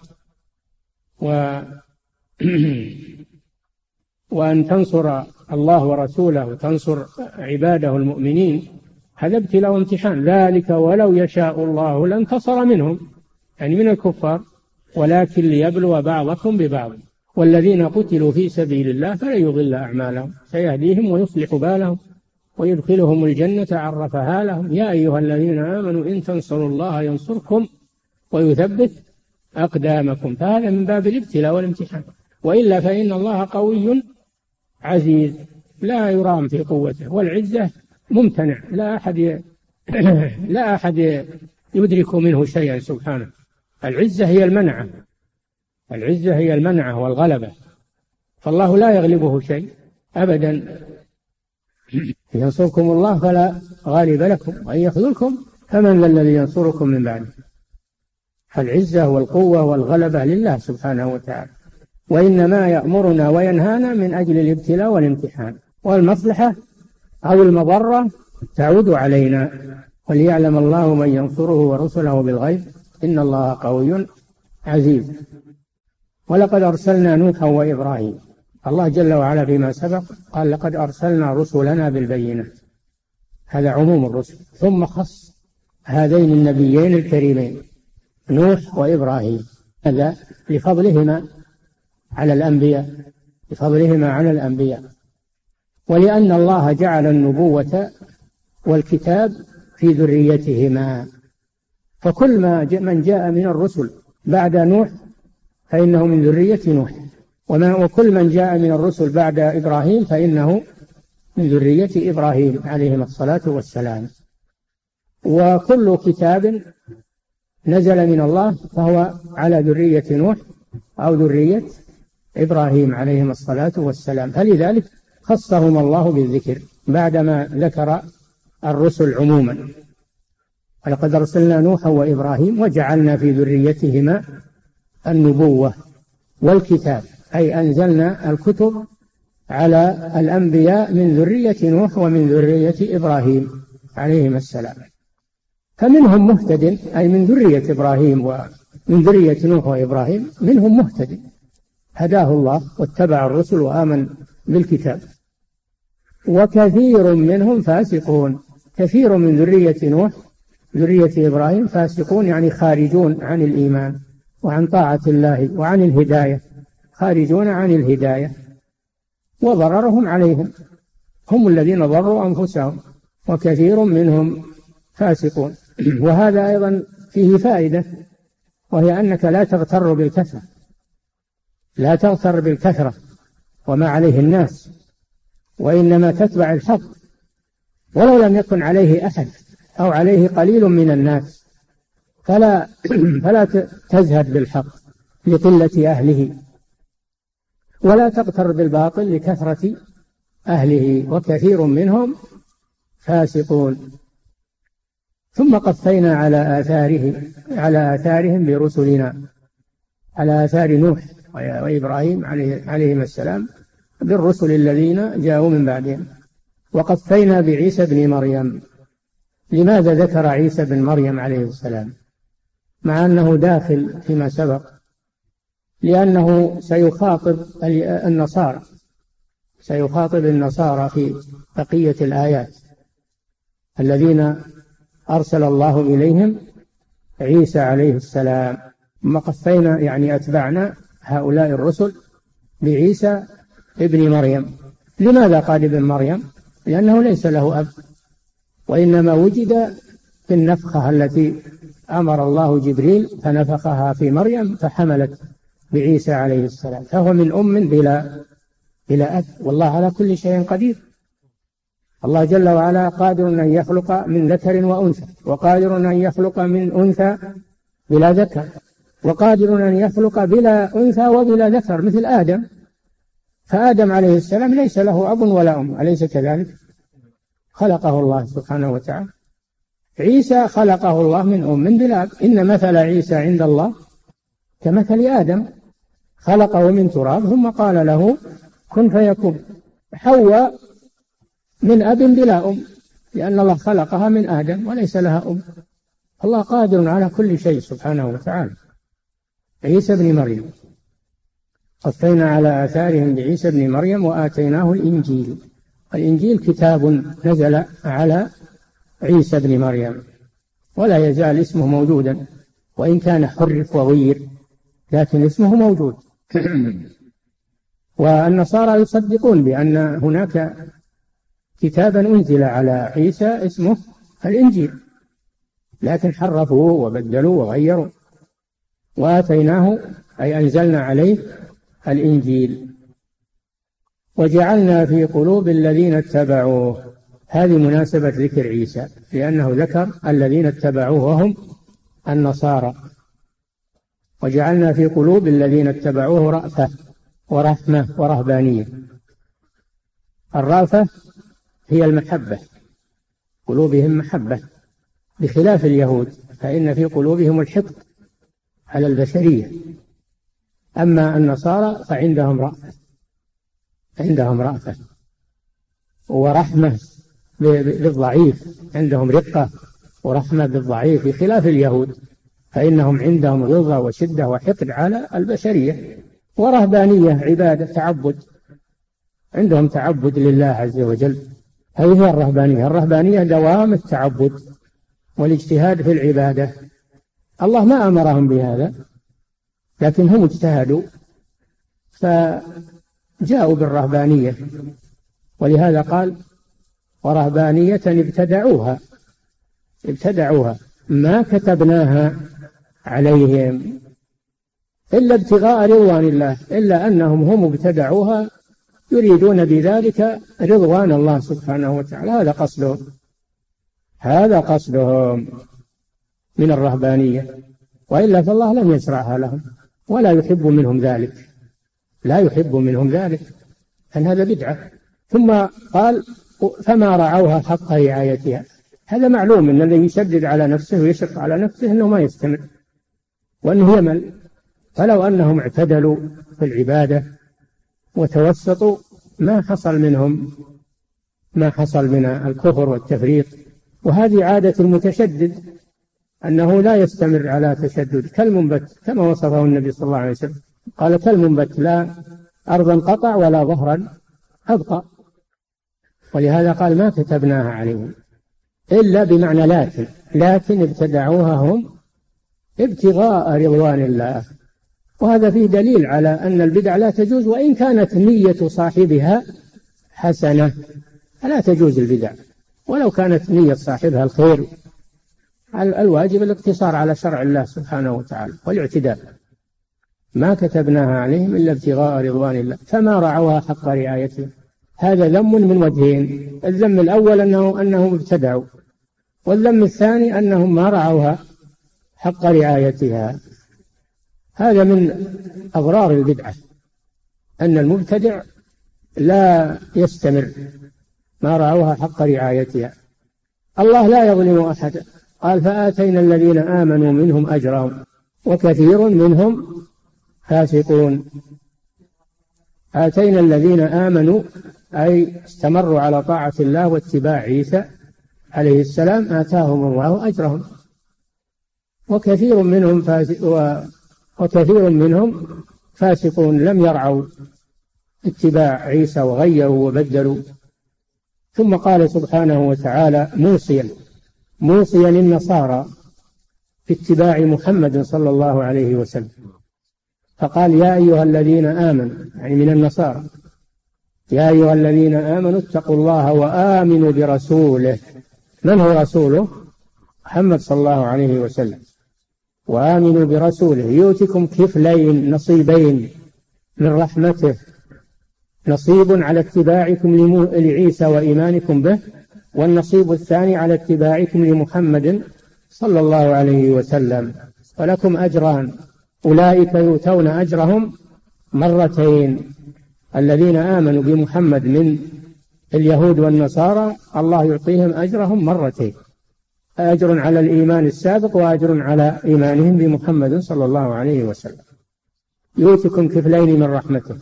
Speaker 1: و وأن تنصر الله ورسوله وتنصر عباده المؤمنين هذا ابتلاء وامتحان ذلك ولو يشاء الله لانتصر منهم يعني من الكفار ولكن ليبلو بعضكم ببعض والذين قتلوا في سبيل الله فلن يضل أعمالهم سيهديهم ويصلح بالهم ويدخلهم الجنة عرفها لهم يا أيها الذين آمنوا إن تنصروا الله ينصركم ويثبت أقدامكم فهذا من باب الابتلاء والامتحان وإلا فإن الله قوي عزيز لا يرام في قوته والعزة ممتنع لا أحد لا أحد يدرك منه شيئا سبحانه العزة هي المنعة العزة هي المنعة والغلبة فالله لا يغلبه شيء أبدا ينصركم الله فلا غالب لكم وإن يخذلكم فمن ذا الذي ينصركم من بعده فالعزة والقوة والغلبة لله سبحانه وتعالى وإنما يأمرنا وينهانا من أجل الابتلاء والامتحان والمصلحة أو المضرة تعود علينا وليعلم الله من ينصره ورسله بالغيب إن الله قوي عزيز ولقد أرسلنا نوحا وإبراهيم الله جل وعلا فيما سبق قال لقد أرسلنا رسلنا بالبينات هذا عموم الرسل ثم خص هذين النبيين الكريمين نوح وإبراهيم هذا لفضلهما على الأنبياء لفضلهما على الأنبياء ولأن الله جعل النبوة والكتاب في ذريتهما فكل ما من جاء من الرسل بعد نوح فإنه من ذرية نوح وما وكل من جاء من الرسل بعد إبراهيم فإنه من ذرية إبراهيم عليهما الصلاة والسلام وكل كتاب نزل من الله فهو على ذرية نوح أو ذرية إبراهيم عليهما الصلاة والسلام فلذلك خصهم الله بالذكر بعدما ذكر الرسل عموما ولقد أرسلنا نوحا وإبراهيم وجعلنا في ذريتهما النبوة والكتاب أي أنزلنا الكتب على الأنبياء من ذرية نوح ومن ذرية إبراهيم عليهما السلام فمنهم مهتد أي من ذرية إبراهيم ومن ذرية نوح وإبراهيم منهم مهتد هداه الله واتبع الرسل وآمن بالكتاب وكثير منهم فاسقون كثير من ذرية نوح ذرية إبراهيم فاسقون يعني خارجون عن الإيمان وعن طاعة الله وعن الهداية خارجون عن الهداية وضررهم عليهم هم الذين ضروا أنفسهم وكثير منهم فاسقون وهذا أيضا فيه فائدة وهي أنك لا تغتر بالكثرة لا تغتر بالكثرة وما عليه الناس وإنما تتبع الحق ولو لم يكن عليه أحد أو عليه قليل من الناس فلا فلا تزهد بالحق لقلة أهله ولا تغتر بالباطل لكثرة أهله وكثير منهم فاسقون ثم قفينا على آثاره على آثارهم برسلنا على آثار نوح وإبراهيم عليه عليهما السلام بالرسل الذين جاءوا من بعدهم وقفينا بعيسى بن مريم لماذا ذكر عيسى بن مريم عليه السلام مع أنه داخل فيما سبق لأنه سيخاطب النصارى سيخاطب النصارى في بقية الآيات الذين أرسل الله إليهم عيسى عليه السلام ثم قفينا يعني أتبعنا هؤلاء الرسل بعيسى ابن مريم لماذا قال ابن مريم؟ لأنه ليس له أب وإنما وجد في النفخة التي أمر الله جبريل فنفخها في مريم فحملت بعيسى عليه السلام فهو من أم بلا بلا أب والله على كل شيء قدير الله جل وعلا قادر أن يخلق من ذكر وأنثى وقادر أن يخلق من أنثى بلا ذكر وقادر أن يخلق بلا أنثى وبلا ذكر مثل آدم فآدم عليه السلام ليس له أب ولا أم أليس كذلك؟ خلقه الله سبحانه وتعالى عيسى خلقه الله من أم بلاد إن مثل عيسى عند الله كمثل آدم خلقه من تراب ثم قال له كن فيكون حواء من أب بلا أم لأن الله خلقها من آدم وليس لها أم الله قادر على كل شيء سبحانه وتعالى عيسى بن مريم قفينا على آثارهم بعيسى بن مريم وآتيناه الإنجيل الإنجيل كتاب نزل على عيسى ابن مريم ولا يزال اسمه موجودا وإن كان حرف وغير لكن اسمه موجود والنصارى يصدقون بأن هناك كتابا أنزل على عيسى اسمه الإنجيل لكن حرفوه وبدلوه وغيروا وآتيناه أي أنزلنا عليه الإنجيل وجعلنا في قلوب الذين اتبعوه هذه مناسبة ذكر عيسى لأنه ذكر الذين اتبعوه وهم النصارى وجعلنا في قلوب الذين اتبعوه رأفة ورحمة ورهبانية الرأفة هي المحبة قلوبهم محبة بخلاف اليهود فإن في قلوبهم الحقد على البشرية أما النصارى فعندهم رأفة عندهم رأفة ورحمة بالضعيف عندهم رقة ورحمة بالضعيف بخلاف اليهود فإنهم عندهم غلظة وشدة وحقد على البشرية ورهبانية عبادة تعبد عندهم تعبد لله عز وجل هذه هي الرهبانية الرهبانية دوام التعبد والاجتهاد في العبادة الله ما أمرهم بهذا لكن هم اجتهدوا فجاءوا بالرهبانية ولهذا قال ورهبانية ابتدعوها ابتدعوها ما كتبناها عليهم إلا ابتغاء رضوان الله إلا أنهم هم ابتدعوها يريدون بذلك رضوان الله سبحانه وتعالى هذا قصدهم هذا قصدهم من الرهبانية وإلا فالله لم يشرعها لهم ولا يحب منهم ذلك لا يحب منهم ذلك أن هذا بدعة ثم قال فما رعوها حق رعايتها هذا معلوم أن الذي يشدد على نفسه ويشق على نفسه أنه ما يستمر وأنه يمل فلو أنهم اعتدلوا في العبادة وتوسطوا ما حصل منهم ما حصل من الكفر والتفريط وهذه عادة المتشدد أنه لا يستمر على تشدد كالمنبت كما وصفه النبي صلى الله عليه وسلم قال كالمنبت لا أرضا قطع ولا ظهرا أبقى ولهذا قال ما كتبناها عليهم إلا بمعنى لكن لكن ابتدعوها هم ابتغاء رضوان الله وهذا فيه دليل على أن البدع لا تجوز وإن كانت نية صاحبها حسنة فلا تجوز البدع ولو كانت نية صاحبها الخير الواجب الاقتصار على شرع الله سبحانه وتعالى والاعتدال ما كتبناها عليهم إلا ابتغاء رضوان الله فما رعوها حق رعايتهم هذا ذم من وجهين الذم الأول أنه أنهم ابتدعوا والذم الثاني أنهم ما رعوها حق رعايتها هذا من أضرار البدعة أن المبتدع لا يستمر ما رعوها حق رعايتها الله لا يظلم أحدا قال فآتينا الذين آمنوا منهم أجرهم وكثير منهم فاسقون آتينا الذين آمنوا أي استمروا على طاعة الله واتباع عيسى عليه السلام آتاهم الله أجرهم وكثير منهم فاسق وكثير منهم فاسقون لم يرعوا اتباع عيسى وغيروا وبدلوا ثم قال سبحانه وتعالى موصيا موصيا النصارى في اتباع محمد صلى الله عليه وسلم فقال يا أيها الذين آمنوا يعني من النصارى يا أيها الذين آمنوا اتقوا الله وآمنوا برسوله من هو رسوله؟ محمد صلى الله عليه وسلم وآمنوا برسوله يؤتكم كفلين نصيبين من رحمته نصيب على اتباعكم لعيسى وإيمانكم به والنصيب الثاني على اتباعكم لمحمد صلى الله عليه وسلم ولكم أجران أولئك يؤتون أجرهم مرتين الذين آمنوا بمحمد من اليهود والنصارى الله يعطيهم أجرهم مرتين أجر على الإيمان السابق وأجر على إيمانهم بمحمد صلى الله عليه وسلم يؤتكم كفلين من رحمته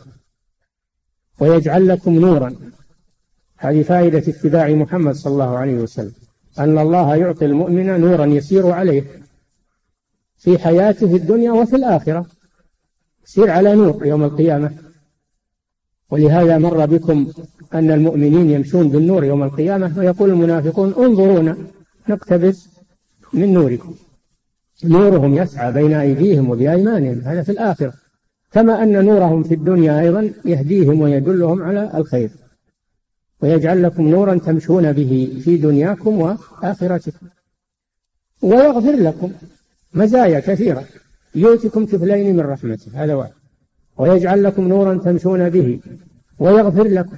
Speaker 1: ويجعل لكم نورا هذه فائدة اتباع محمد صلى الله عليه وسلم أن الله يعطي المؤمن نورا يسير عليه في حياته الدنيا وفي الآخرة سير على نور يوم القيامة ولهذا مر بكم أن المؤمنين يمشون بالنور يوم القيامة ويقول المنافقون انظرونا نقتبس من نوركم نورهم يسعى بين أيديهم وبأيمانهم هذا في الآخرة كما أن نورهم في الدنيا أيضا يهديهم ويدلهم على الخير ويجعل لكم نورا تمشون به في دنياكم وآخرتكم ويغفر لكم مزايا كثيرة يؤتكم كفلين من رحمته هذا واحد ويجعل لكم نورا تمشون به ويغفر لكم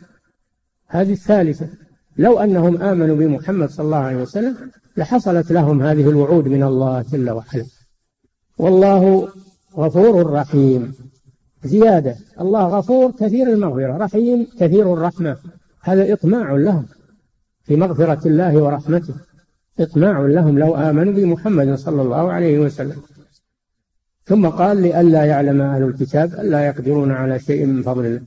Speaker 1: هذه الثالثة لو أنهم آمنوا بمحمد صلى الله عليه وسلم لحصلت لهم هذه الوعود من الله جل وعلا والله غفور رحيم زيادة الله غفور كثير المغفرة رحيم كثير الرحمة هذا إطماع لهم في مغفرة الله ورحمته إطماع لهم لو آمنوا بمحمد صلى الله عليه وسلم ثم قال لئلا يعلم أهل الكتاب ألا يقدرون على شيء من فضل الله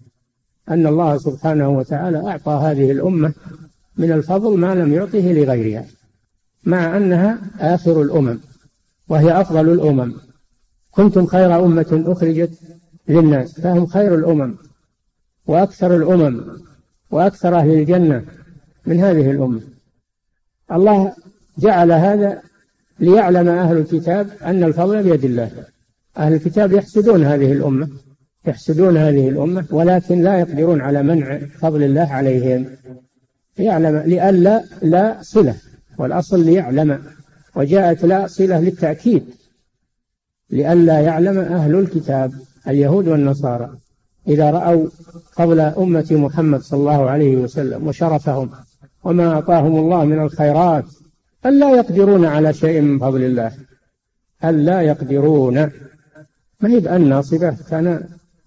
Speaker 1: أن الله سبحانه وتعالى أعطى هذه الأمة من الفضل ما لم يعطه لغيرها مع أنها آخر الأمم وهي أفضل الأمم كنتم خير أمة أخرجت للناس فهم خير الأمم وأكثر الأمم وأكثر أهل الجنة من هذه الأمة الله جعل هذا ليعلم أهل الكتاب أن الفضل بيد الله أهل الكتاب يحسدون هذه الأمة يحسدون هذه الأمة ولكن لا يقدرون على منع فضل الله عليهم يعلم لئلا لا صلة والأصل ليعلم وجاءت لا صلة للتأكيد لئلا يعلم أهل الكتاب اليهود والنصارى إذا رأوا فضل أمة محمد صلى الله عليه وسلم وشرفهم وما أعطاهم الله من الخيرات ألا يقدرون على شيء من فضل الله ألا يقدرون ما هي بأن ناصبة كان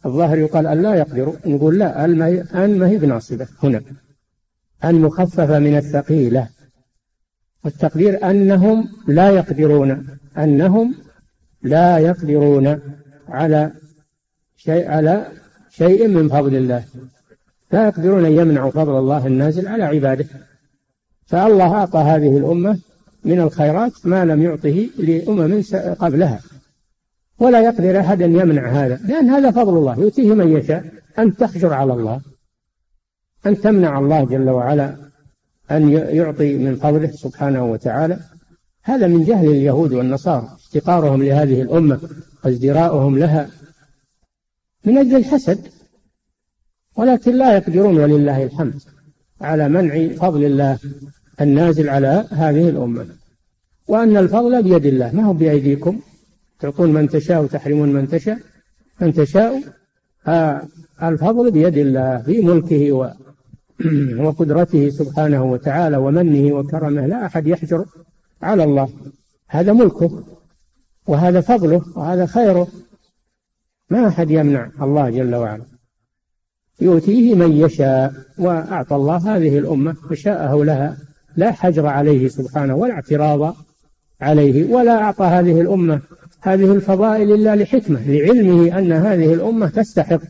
Speaker 1: الظاهر يقال أن لا يقدر نقول لا أن ما هي بناصبة هنا أن مخففة من الثقيلة والتقدير أنهم لا يقدرون أنهم لا يقدرون على شيء على شيء من فضل الله لا يقدرون أن يمنعوا فضل الله النازل على عباده فالله أعطى هذه الأمة من الخيرات ما لم يعطه لأمم قبلها ولا يقدر أحد أن يمنع هذا لأن هذا فضل الله يؤتيه من يشاء أن تخجر على الله أن تمنع الله جل وعلا أن يعطي من فضله سبحانه وتعالى هذا من جهل اليهود والنصارى افتقارهم لهذه الأمة وازدراؤهم لها من أجل الحسد ولكن لا يقدرون ولله الحمد على منع فضل الله النازل على هذه الأمة وأن الفضل بيد الله ما هو بأيديكم تعطون من تشاء وتحرمون من تشاء من تشاء الفضل بيد الله في ملكه و وقدرته سبحانه وتعالى ومنه وكرمه لا أحد يحجر على الله هذا ملكه وهذا فضله وهذا خيره ما أحد يمنع الله جل وعلا يؤتيه من يشاء وأعطى الله هذه الأمة وشاءه لها لا حجر عليه سبحانه ولا اعتراض عليه ولا أعطى هذه الأمة هذه الفضائل إلا لحكمة لعلمه أن هذه الأمة تستحق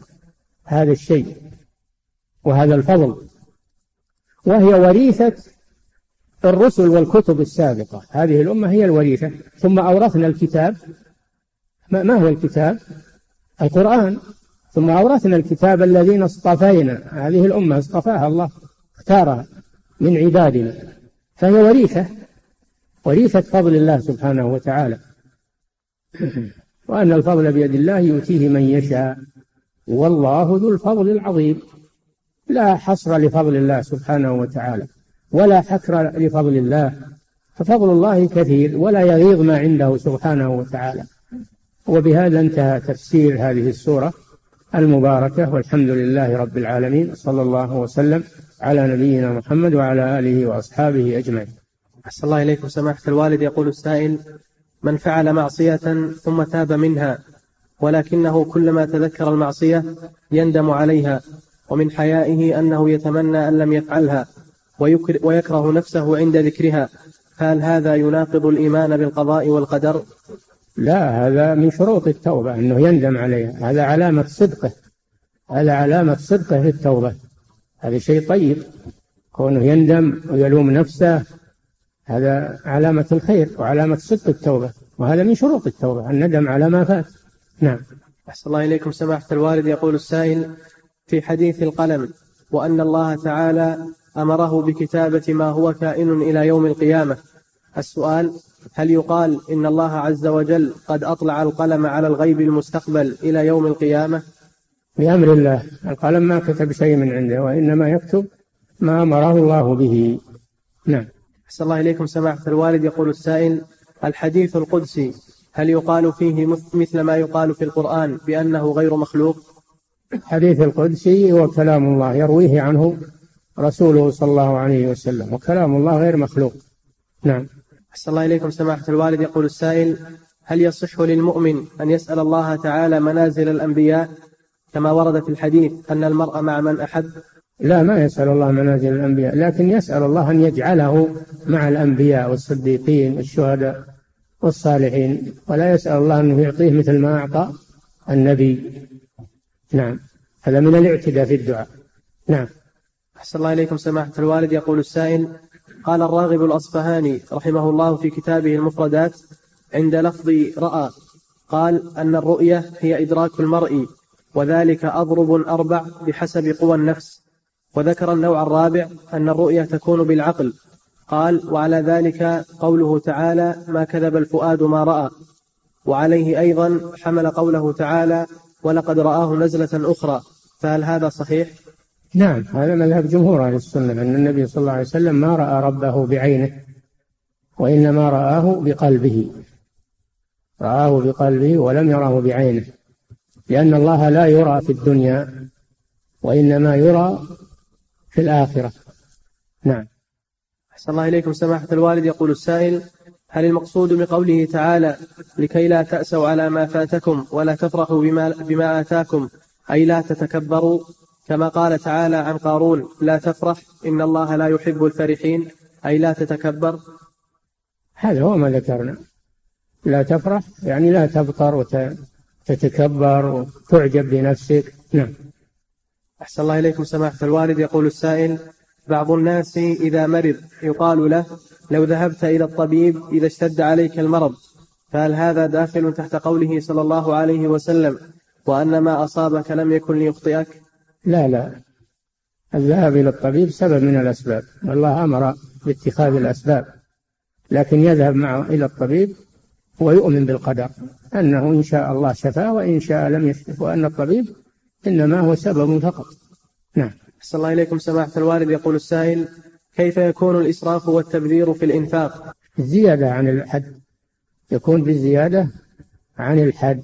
Speaker 1: هذا الشيء وهذا الفضل وهي وريثة الرسل والكتب السابقة هذه الأمة هي الوريثة ثم أورثنا الكتاب ما هو الكتاب؟ القرآن ثم أورثنا الكتاب الذين اصطفينا هذه الأمة اصطفاها الله اختارها من عبادنا فهي وريثة وريثة فضل الله سبحانه وتعالى وأن الفضل بيد الله يؤتيه من يشاء والله ذو الفضل العظيم لا حصر لفضل الله سبحانه وتعالى ولا حكر لفضل الله ففضل الله كثير ولا يغيظ ما عنده سبحانه وتعالى وبهذا انتهى تفسير هذه السورة المباركة والحمد لله رب العالمين صلى الله وسلم على نبينا محمد وعلى آله وأصحابه أجمعين
Speaker 3: أحسن الله إليكم سماحة الوالد يقول السائل من فعل معصية ثم تاب منها ولكنه كلما تذكر المعصية يندم عليها ومن حيائه أنه يتمنى أن لم يفعلها ويكره نفسه عند ذكرها فهل هذا يناقض الإيمان بالقضاء والقدر؟
Speaker 1: لا هذا من شروط التوبة أنه يندم عليها هذا علامة صدقه هذا علامة صدقه في التوبة هذا شيء طيب كونه يندم ويلوم نفسه هذا علامة الخير وعلامة صدق التوبة وهذا من شروط التوبة الندم على ما فات نعم
Speaker 3: أحسن الله إليكم سماحة الوالد يقول السائل في حديث القلم وأن الله تعالى أمره بكتابة ما هو كائن إلى يوم القيامة السؤال هل يقال إن الله عز وجل قد أطلع القلم على الغيب المستقبل إلى يوم القيامة
Speaker 1: بأمر الله القلم ما كتب شيء من عنده وإنما يكتب ما أمره الله به نعم
Speaker 3: أحسن الله إليكم سماحة الوالد يقول السائل الحديث القدسي هل يقال فيه مثل ما يقال في القرآن بأنه غير مخلوق
Speaker 1: الحديث القدسي هو كلام الله يرويه عنه رسوله صلى الله عليه وسلم وكلام الله غير مخلوق نعم
Speaker 3: أحسن الله إليكم سماحة الوالد يقول السائل هل يصح للمؤمن أن يسأل الله تعالى منازل الأنبياء كما ورد في الحديث أن المرء مع من أحب
Speaker 1: لا ما يسأل الله منازل الأنبياء لكن يسأل الله أن يجعله مع الأنبياء والصديقين والشهداء والصالحين ولا يسأل الله أنه يعطيه مثل ما أعطى النبي نعم هذا من الاعتداء في الدعاء نعم
Speaker 3: أحسن الله إليكم سماحة الوالد يقول السائل قال الراغب الأصفهاني رحمه الله في كتابه المفردات عند لفظ رأى قال أن الرؤية هي إدراك المرء وذلك أضرب أربع بحسب قوى النفس وذكر النوع الرابع أن الرؤية تكون بالعقل قال وعلى ذلك قوله تعالى ما كذب الفؤاد ما رأى وعليه أيضا حمل قوله تعالى ولقد رآه نزلة أخرى فهل هذا صحيح؟
Speaker 1: نعم هذا مذهب جمهور أهل السنة أن النبي صلى الله عليه وسلم ما رأى ربه بعينه وإنما رآه بقلبه رآه بقلبه ولم يراه بعينه لأن الله لا يرى في الدنيا وإنما يرى في الآخرة نعم
Speaker 3: أحسن الله إليكم سماحة الوالد يقول السائل هل المقصود بقوله تعالى لكي لا تأسوا على ما فاتكم ولا تفرحوا بما, بما آتاكم أي لا تتكبروا كما قال تعالى عن قارون لا تفرح إن الله لا يحب الفرحين أي لا تتكبر
Speaker 1: هذا هو ما ذكرنا لا تفرح يعني لا تبطر وتتكبر وتعجب بنفسك نعم
Speaker 3: أحسن الله إليكم سماحة الوالد يقول السائل بعض الناس إذا مرض يقال له لو ذهبت إلى الطبيب إذا اشتد عليك المرض فهل هذا داخل تحت قوله صلى الله عليه وسلم وأن ما أصابك لم يكن ليخطئك
Speaker 1: لا لا الذهاب إلى الطبيب سبب من الأسباب والله أمر باتخاذ الأسباب لكن يذهب معه إلى الطبيب ويؤمن بالقدر أنه إن شاء الله شفاه وإن شاء لم يشفه وأن الطبيب إنما هو سبب فقط نعم
Speaker 3: أحسن الله إليكم سماحة الوالد يقول السائل كيف يكون الإسراف والتبذير في الإنفاق
Speaker 1: زيادة عن الحد يكون بالزيادة عن الحد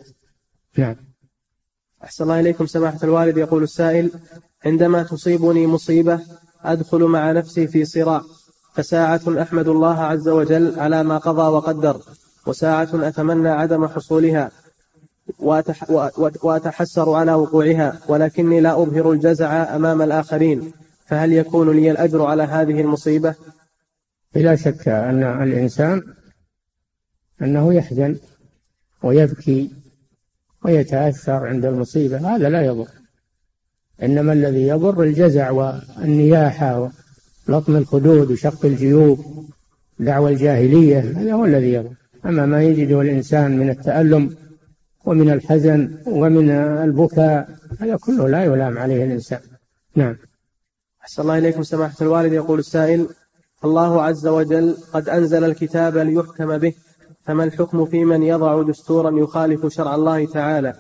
Speaker 1: نعم
Speaker 3: أحسن الله إليكم سماحة الوالد يقول السائل عندما تصيبني مصيبة أدخل مع نفسي في صراع فساعة أحمد الله عز وجل على ما قضى وقدر وساعة أتمنى عدم حصولها وأتحسر على وقوعها ولكني لا أظهر الجزع أمام الآخرين فهل يكون لي الأجر على هذه المصيبة؟
Speaker 1: بلا شك أن الإنسان أنه يحزن ويبكي ويتأثر عند المصيبة هذا لا يضر إنما الذي يضر الجزع والنياحة ولطم الخدود وشق الجيوب دعوى الجاهلية هذا هو الذي يضر أما ما يجده الإنسان من التألم ومن الحزن ومن البكاء هذا كله لا يلام عليه الإنسان نعم
Speaker 3: أحسن الله إليكم سماحة الوالد يقول السائل الله عز وجل قد أنزل الكتاب ليحكم به فما الحكم في من يضع دستورا يخالف شرع الله تعالى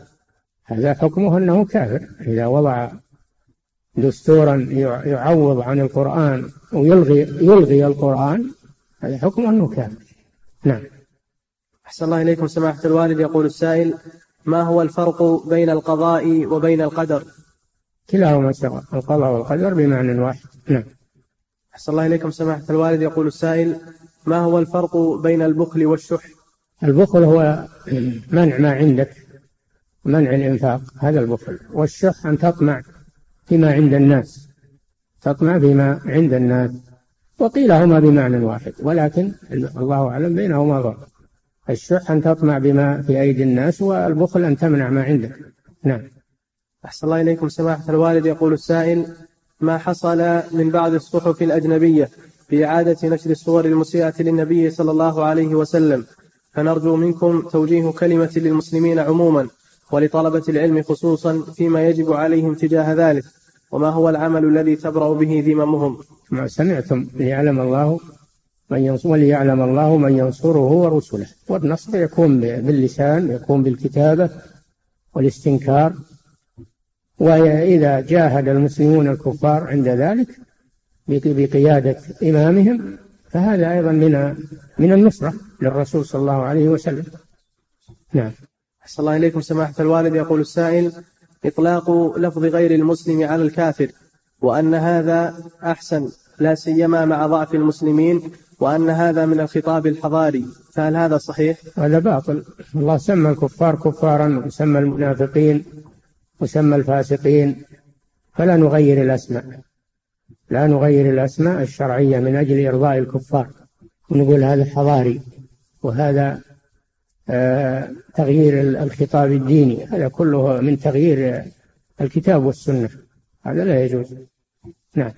Speaker 1: هذا حكمه أنه كافر إذا وضع دستورا يعوض عن القرآن ويلغي يلغي القرآن هذا حكمه أنه كافر نعم
Speaker 3: أحسن الله إليكم سماحة الوالد يقول السائل ما هو الفرق بين القضاء وبين القدر
Speaker 1: كلاهما سواء القضاء والقدر بمعنى واحد نعم
Speaker 3: أحسن الله إليكم سماحة الوالد يقول السائل ما هو الفرق بين البخل والشح
Speaker 1: البخل هو منع ما عندك منع الإنفاق هذا البخل والشح أن تطمع فيما عند الناس تطمع فيما عند الناس وقيل هما بمعنى واحد ولكن الله أعلم بينهما ضرب الشح أن تطمع بما في أيدي الناس والبخل أن تمنع ما عندك نعم
Speaker 3: أحسن الله إليكم سماحة الوالد يقول السائل ما حصل من بعض الصحف الأجنبية بإعادة نشر الصور المسيئة للنبي صلى الله عليه وسلم فنرجو منكم توجيه كلمة للمسلمين عموما ولطلبة العلم خصوصا فيما يجب عليهم تجاه ذلك وما هو العمل الذي تبرأ به ذممهم
Speaker 1: ما نعم، سمعتم ليعلم الله من ينصر وليعلم الله من ينصره ورسله والنصر يكون باللسان يكون بالكتابة والاستنكار وإذا جاهد المسلمون الكفار عند ذلك بقيادة إمامهم فهذا أيضا من من النصرة للرسول صلى الله عليه وسلم نعم
Speaker 3: أحسن الله إليكم سماحة الوالد يقول السائل إطلاق لفظ غير المسلم على الكافر وأن هذا أحسن لا سيما مع ضعف المسلمين وأن هذا من الخطاب الحضاري فهل هذا صحيح؟
Speaker 1: هذا باطل الله سمى الكفار كفارا وسمى المنافقين وسمى الفاسقين فلا نغير الأسماء لا نغير الأسماء الشرعية من أجل إرضاء الكفار ونقول هذا حضاري وهذا آه، تغيير الخطاب الديني هذا كله من تغيير الكتاب والسنة هذا لا يجوز نعم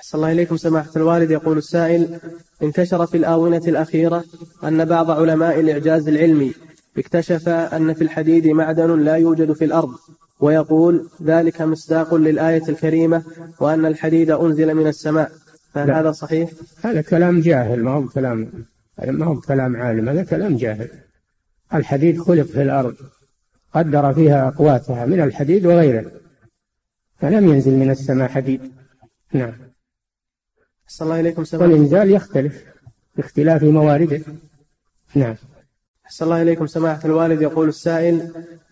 Speaker 3: أحسن الله إليكم سماحة الوالد يقول السائل انتشر في الآونة الأخيرة أن بعض علماء الإعجاز العلمي اكتشف أن في الحديد معدن لا يوجد في الأرض ويقول ذلك مصداق للآية الكريمة وأن الحديد أنزل من السماء فهل هذا صحيح؟
Speaker 1: هذا كلام جاهل ما هو كلام ما هو كلام عالم هذا كلام جاهل الحديد خلق في الأرض قدر فيها أقواتها من الحديد وغيره فلم ينزل من السماء حديد نعم صلى الله إليكم سماحة والإنزال يختلف باختلاف موارده نعم
Speaker 3: صلى الله إليكم سماحة الوالد يقول السائل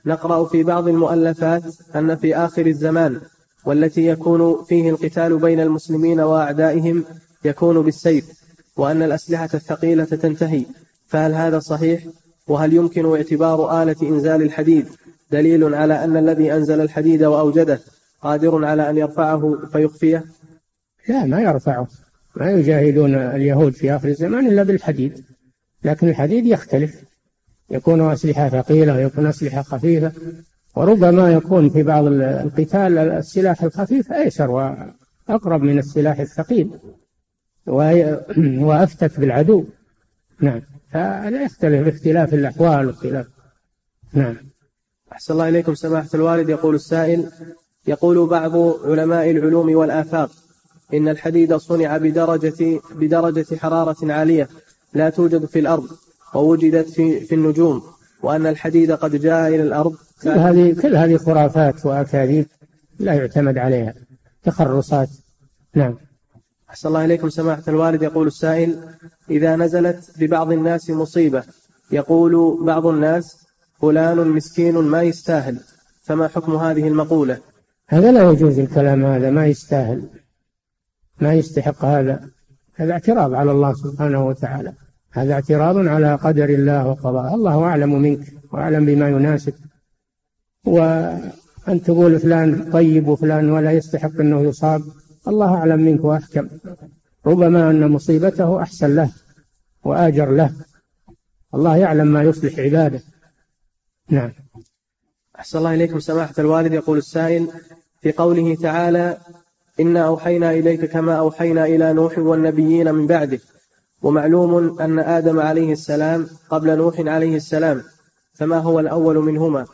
Speaker 3: نقرأ في بعض المؤلفات أن في آخر الزمان والتي يكون فيه القتال بين المسلمين وأعدائهم يكون بالسيف وأن الأسلحة الثقيلة تنتهي فهل هذا صحيح؟ وهل يمكن اعتبار آلة إنزال الحديد دليل على أن الذي أنزل الحديد وأوجده قادر على أن يرفعه فيخفيه؟
Speaker 1: لا ما يرفعه ما يجاهدون اليهود في آخر الزمان إلا بالحديد لكن الحديد يختلف يكون أسلحة ثقيلة ويكون أسلحة خفيفة وربما يكون في بعض القتال السلاح الخفيف أيسر وأقرب من السلاح الثقيل وأفتك بالعدو نعم فلا يختلف باختلاف الأحوال واختلاف نعم
Speaker 3: أحسن الله إليكم سماحة الوالد يقول السائل يقول بعض علماء العلوم والآفاق إن الحديد صنع بدرجة بدرجة حرارة عالية لا توجد في الأرض ووجدت في, في النجوم وأن الحديد قد جاء إلى الأرض
Speaker 1: كل هذه كل هذه خرافات وأكاذيب لا يعتمد عليها تخرصات نعم
Speaker 3: أحسن الله إليكم سماحة الوالد يقول السائل إذا نزلت ببعض الناس مصيبة يقول بعض الناس فلان مسكين ما يستاهل فما حكم هذه المقولة
Speaker 1: هذا لا يجوز الكلام هذا ما يستاهل ما يستحق هذا هذا اعتراض على الله سبحانه وتعالى هذا اعتراض على قدر الله وقضاء الله أعلم منك وأعلم بما يناسب وأن تقول فلان طيب وفلان ولا يستحق أنه يصاب الله أعلم منك وأحكم ربما أن مصيبته أحسن له وآجر له الله يعلم ما يصلح عباده نعم أحسن
Speaker 3: الله إليكم سماحة الوالد يقول السائل في قوله تعالى إنا أوحينا إليك كما أوحينا إلى نوح والنبيين من بعده ومعلوم أن آدم عليه السلام قبل نوح عليه السلام فما هو الأول منهما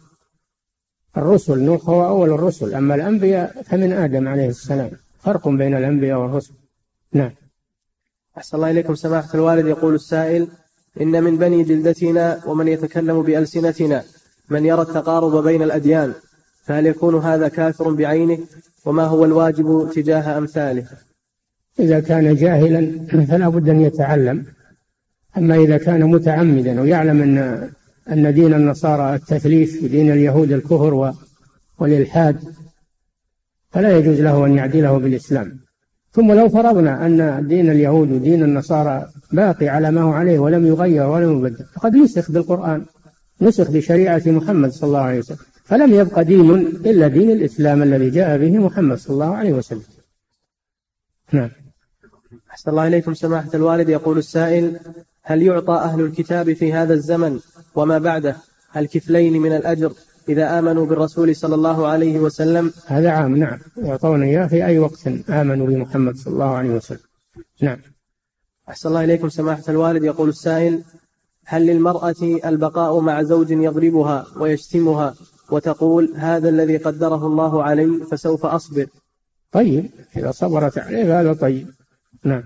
Speaker 1: الرسل نوح هو أول الرسل أما الأنبياء فمن آدم عليه السلام فرق بين الأنبياء والرسل نعم
Speaker 3: أحسن الله إليكم سماحة الوالد يقول السائل إن من بني جلدتنا ومن يتكلم بألسنتنا من يرى التقارب بين الأديان فهل يكون هذا كافر بعينه وما هو الواجب تجاه أمثاله
Speaker 1: إذا كان جاهلا فلا بد أن يتعلم أما إذا كان متعمدا ويعلم أن أن دين النصارى التثليث ودين اليهود الكفر والإلحاد فلا يجوز له أن يعدله بالإسلام ثم لو فرضنا أن دين اليهود ودين النصارى باقي على ما هو عليه ولم يغير ولم يبدل فقد نسخ بالقرآن نسخ بشريعة محمد صلى الله عليه وسلم فلم يبق دين إلا دين الإسلام الذي جاء به محمد صلى الله عليه وسلم نعم
Speaker 3: أحسن الله إليكم سماحة الوالد يقول السائل هل يعطى أهل الكتاب في هذا الزمن وما بعده الكفلين من الأجر إذا آمنوا بالرسول صلى الله عليه وسلم
Speaker 1: هذا عام نعم يعطون إياه في أي وقت آمنوا بمحمد صلى الله عليه وسلم نعم
Speaker 3: أحسن الله إليكم سماحة الوالد يقول السائل هل للمرأة البقاء مع زوج يضربها ويشتمها وتقول هذا الذي قدره الله علي فسوف أصبر
Speaker 1: طيب إذا صبرت عليه هذا طيب نعم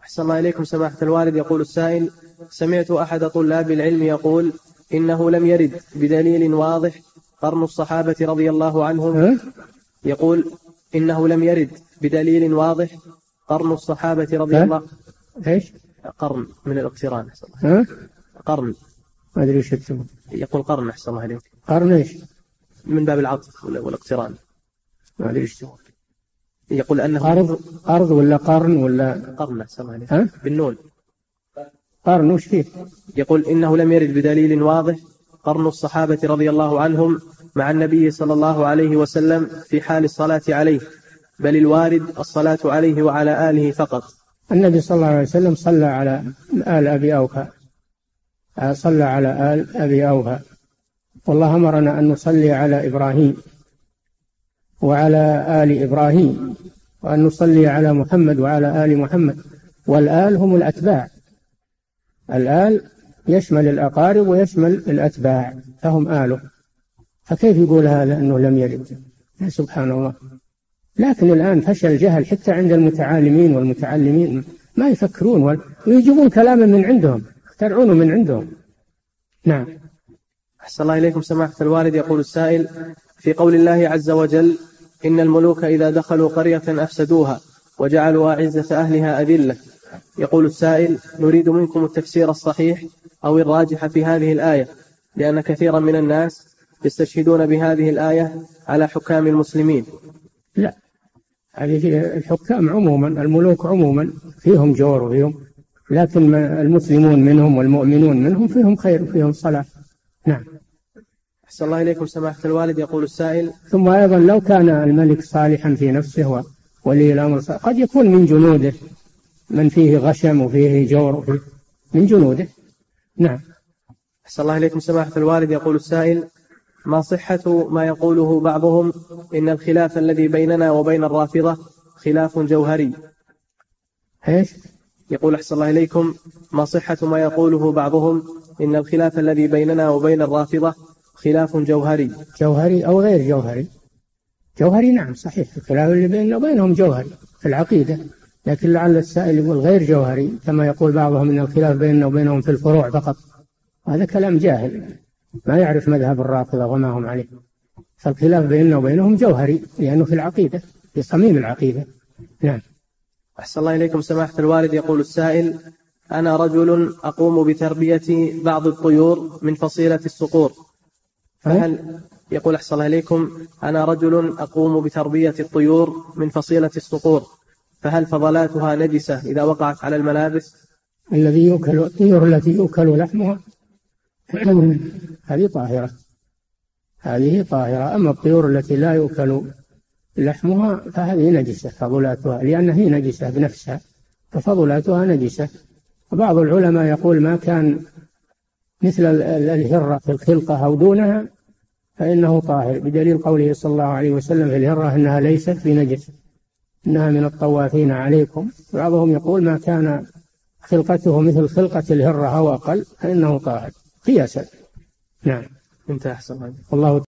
Speaker 3: أحسن الله إليكم سماحة الوالد يقول السائل سمعت أحد طلاب العلم يقول إنه لم يرد بدليل واضح قرن الصحابة رضي الله عنهم يقول إنه لم يرد بدليل واضح قرن الصحابة رضي
Speaker 1: الله ايش؟
Speaker 3: قرن من الاقتران أحسن الله قرن
Speaker 1: ما أدري وش
Speaker 3: يقول قرن أحسن الله إليكم
Speaker 1: ايش؟
Speaker 3: من باب العطف والاقتران
Speaker 1: ادري ايش
Speaker 3: يقول أنه
Speaker 1: أرض أرض ولا قرن ولا
Speaker 3: قرن أحسن بالنون
Speaker 1: قرن وش فيه؟
Speaker 3: يقول إنه لم يرد بدليل واضح قرن الصحابة رضي الله عنهم مع النبي صلى الله عليه وسلم في حال الصلاة عليه بل الوارد الصلاة عليه وعلى آله فقط
Speaker 1: النبي صلى الله عليه وسلم صلى على آل أبي أوفى آه، صلى على آل أبي أوفى والله أمرنا أن نصلي على إبراهيم وعلى آل إبراهيم وأن نصلي على محمد وعلى آل محمد والآل هم الأتباع الآل يشمل الأقارب ويشمل الأتباع فهم آله فكيف يقول هذا أنه لم يلد يا سبحان الله لكن الآن فشل الجهل حتى عند المتعالمين والمتعلمين ما يفكرون ويجيبون كلاما من عندهم يخترعونه من عندهم نعم
Speaker 3: أحسن الله إليكم سماحة الوالد يقول السائل في قول الله عز وجل إن الملوك إذا دخلوا قرية أفسدوها وجعلوا أعزة أهلها أذلة يقول السائل نريد منكم التفسير الصحيح أو الراجح في هذه الآية لأن كثيرا من الناس يستشهدون بهذه الآية على حكام المسلمين لا
Speaker 1: هذه الحكام عموما الملوك عموما فيهم جور وفيهم لكن المسلمون منهم والمؤمنون منهم فيهم خير وفيهم صلاح نعم
Speaker 3: أحسن الله إليكم سماحة الوالد يقول السائل
Speaker 1: ثم أيضا لو كان الملك صالحا في نفسه ولي الأمر صالح قد يكون من جنوده من فيه غشم وفيه جور من جنوده نعم
Speaker 3: أحسن الله إليكم سماحة الوالد يقول السائل ما صحة ما يقوله بعضهم إن الخلاف الذي بيننا وبين الرافضة خلاف جوهري ايش؟ يقول أحسن الله إليكم ما صحة ما يقوله بعضهم إن الخلاف الذي بيننا وبين الرافضة خلاف جوهري
Speaker 1: جوهري أو غير جوهري جوهري نعم صحيح الخلاف اللي بيننا وبينهم جوهري في العقيدة لكن لعل السائل يقول غير جوهري كما يقول بعضهم أن الخلاف بيننا وبينهم في الفروع فقط هذا كلام جاهل ما يعرف مذهب الرافضة وما هم عليه فالخلاف بيننا وبينهم جوهري لأنه في العقيدة في صميم العقيدة نعم
Speaker 3: أحسن الله إليكم سماحة الوالد يقول السائل أنا رجل أقوم بتربية بعض الطيور من فصيلة الصقور فهل يقول أحسن الله إليكم أنا رجل أقوم بتربية الطيور من فصيلة الصقور فهل فضلاتها نجسة إذا وقعت على الملابس
Speaker 1: الذي يؤكل الطيور التي يؤكل لحمها هذه طاهرة هذه طاهرة أما الطيور التي لا يؤكل لحمها فهذه نجسة فضلاتها لأن هي نجسة بنفسها ففضلاتها نجسة وبعض العلماء يقول ما كان مثل الهرة في الخلقة أو دونها فإنه طاهر بدليل قوله صلى الله عليه وسلم في الهرة أنها ليست بنجس إنها من الطوافين عليكم بعضهم يقول ما كان خلقته مثل خلقة الهرة أو أقل فإنه طاهر قياسا نعم انت أحسن والله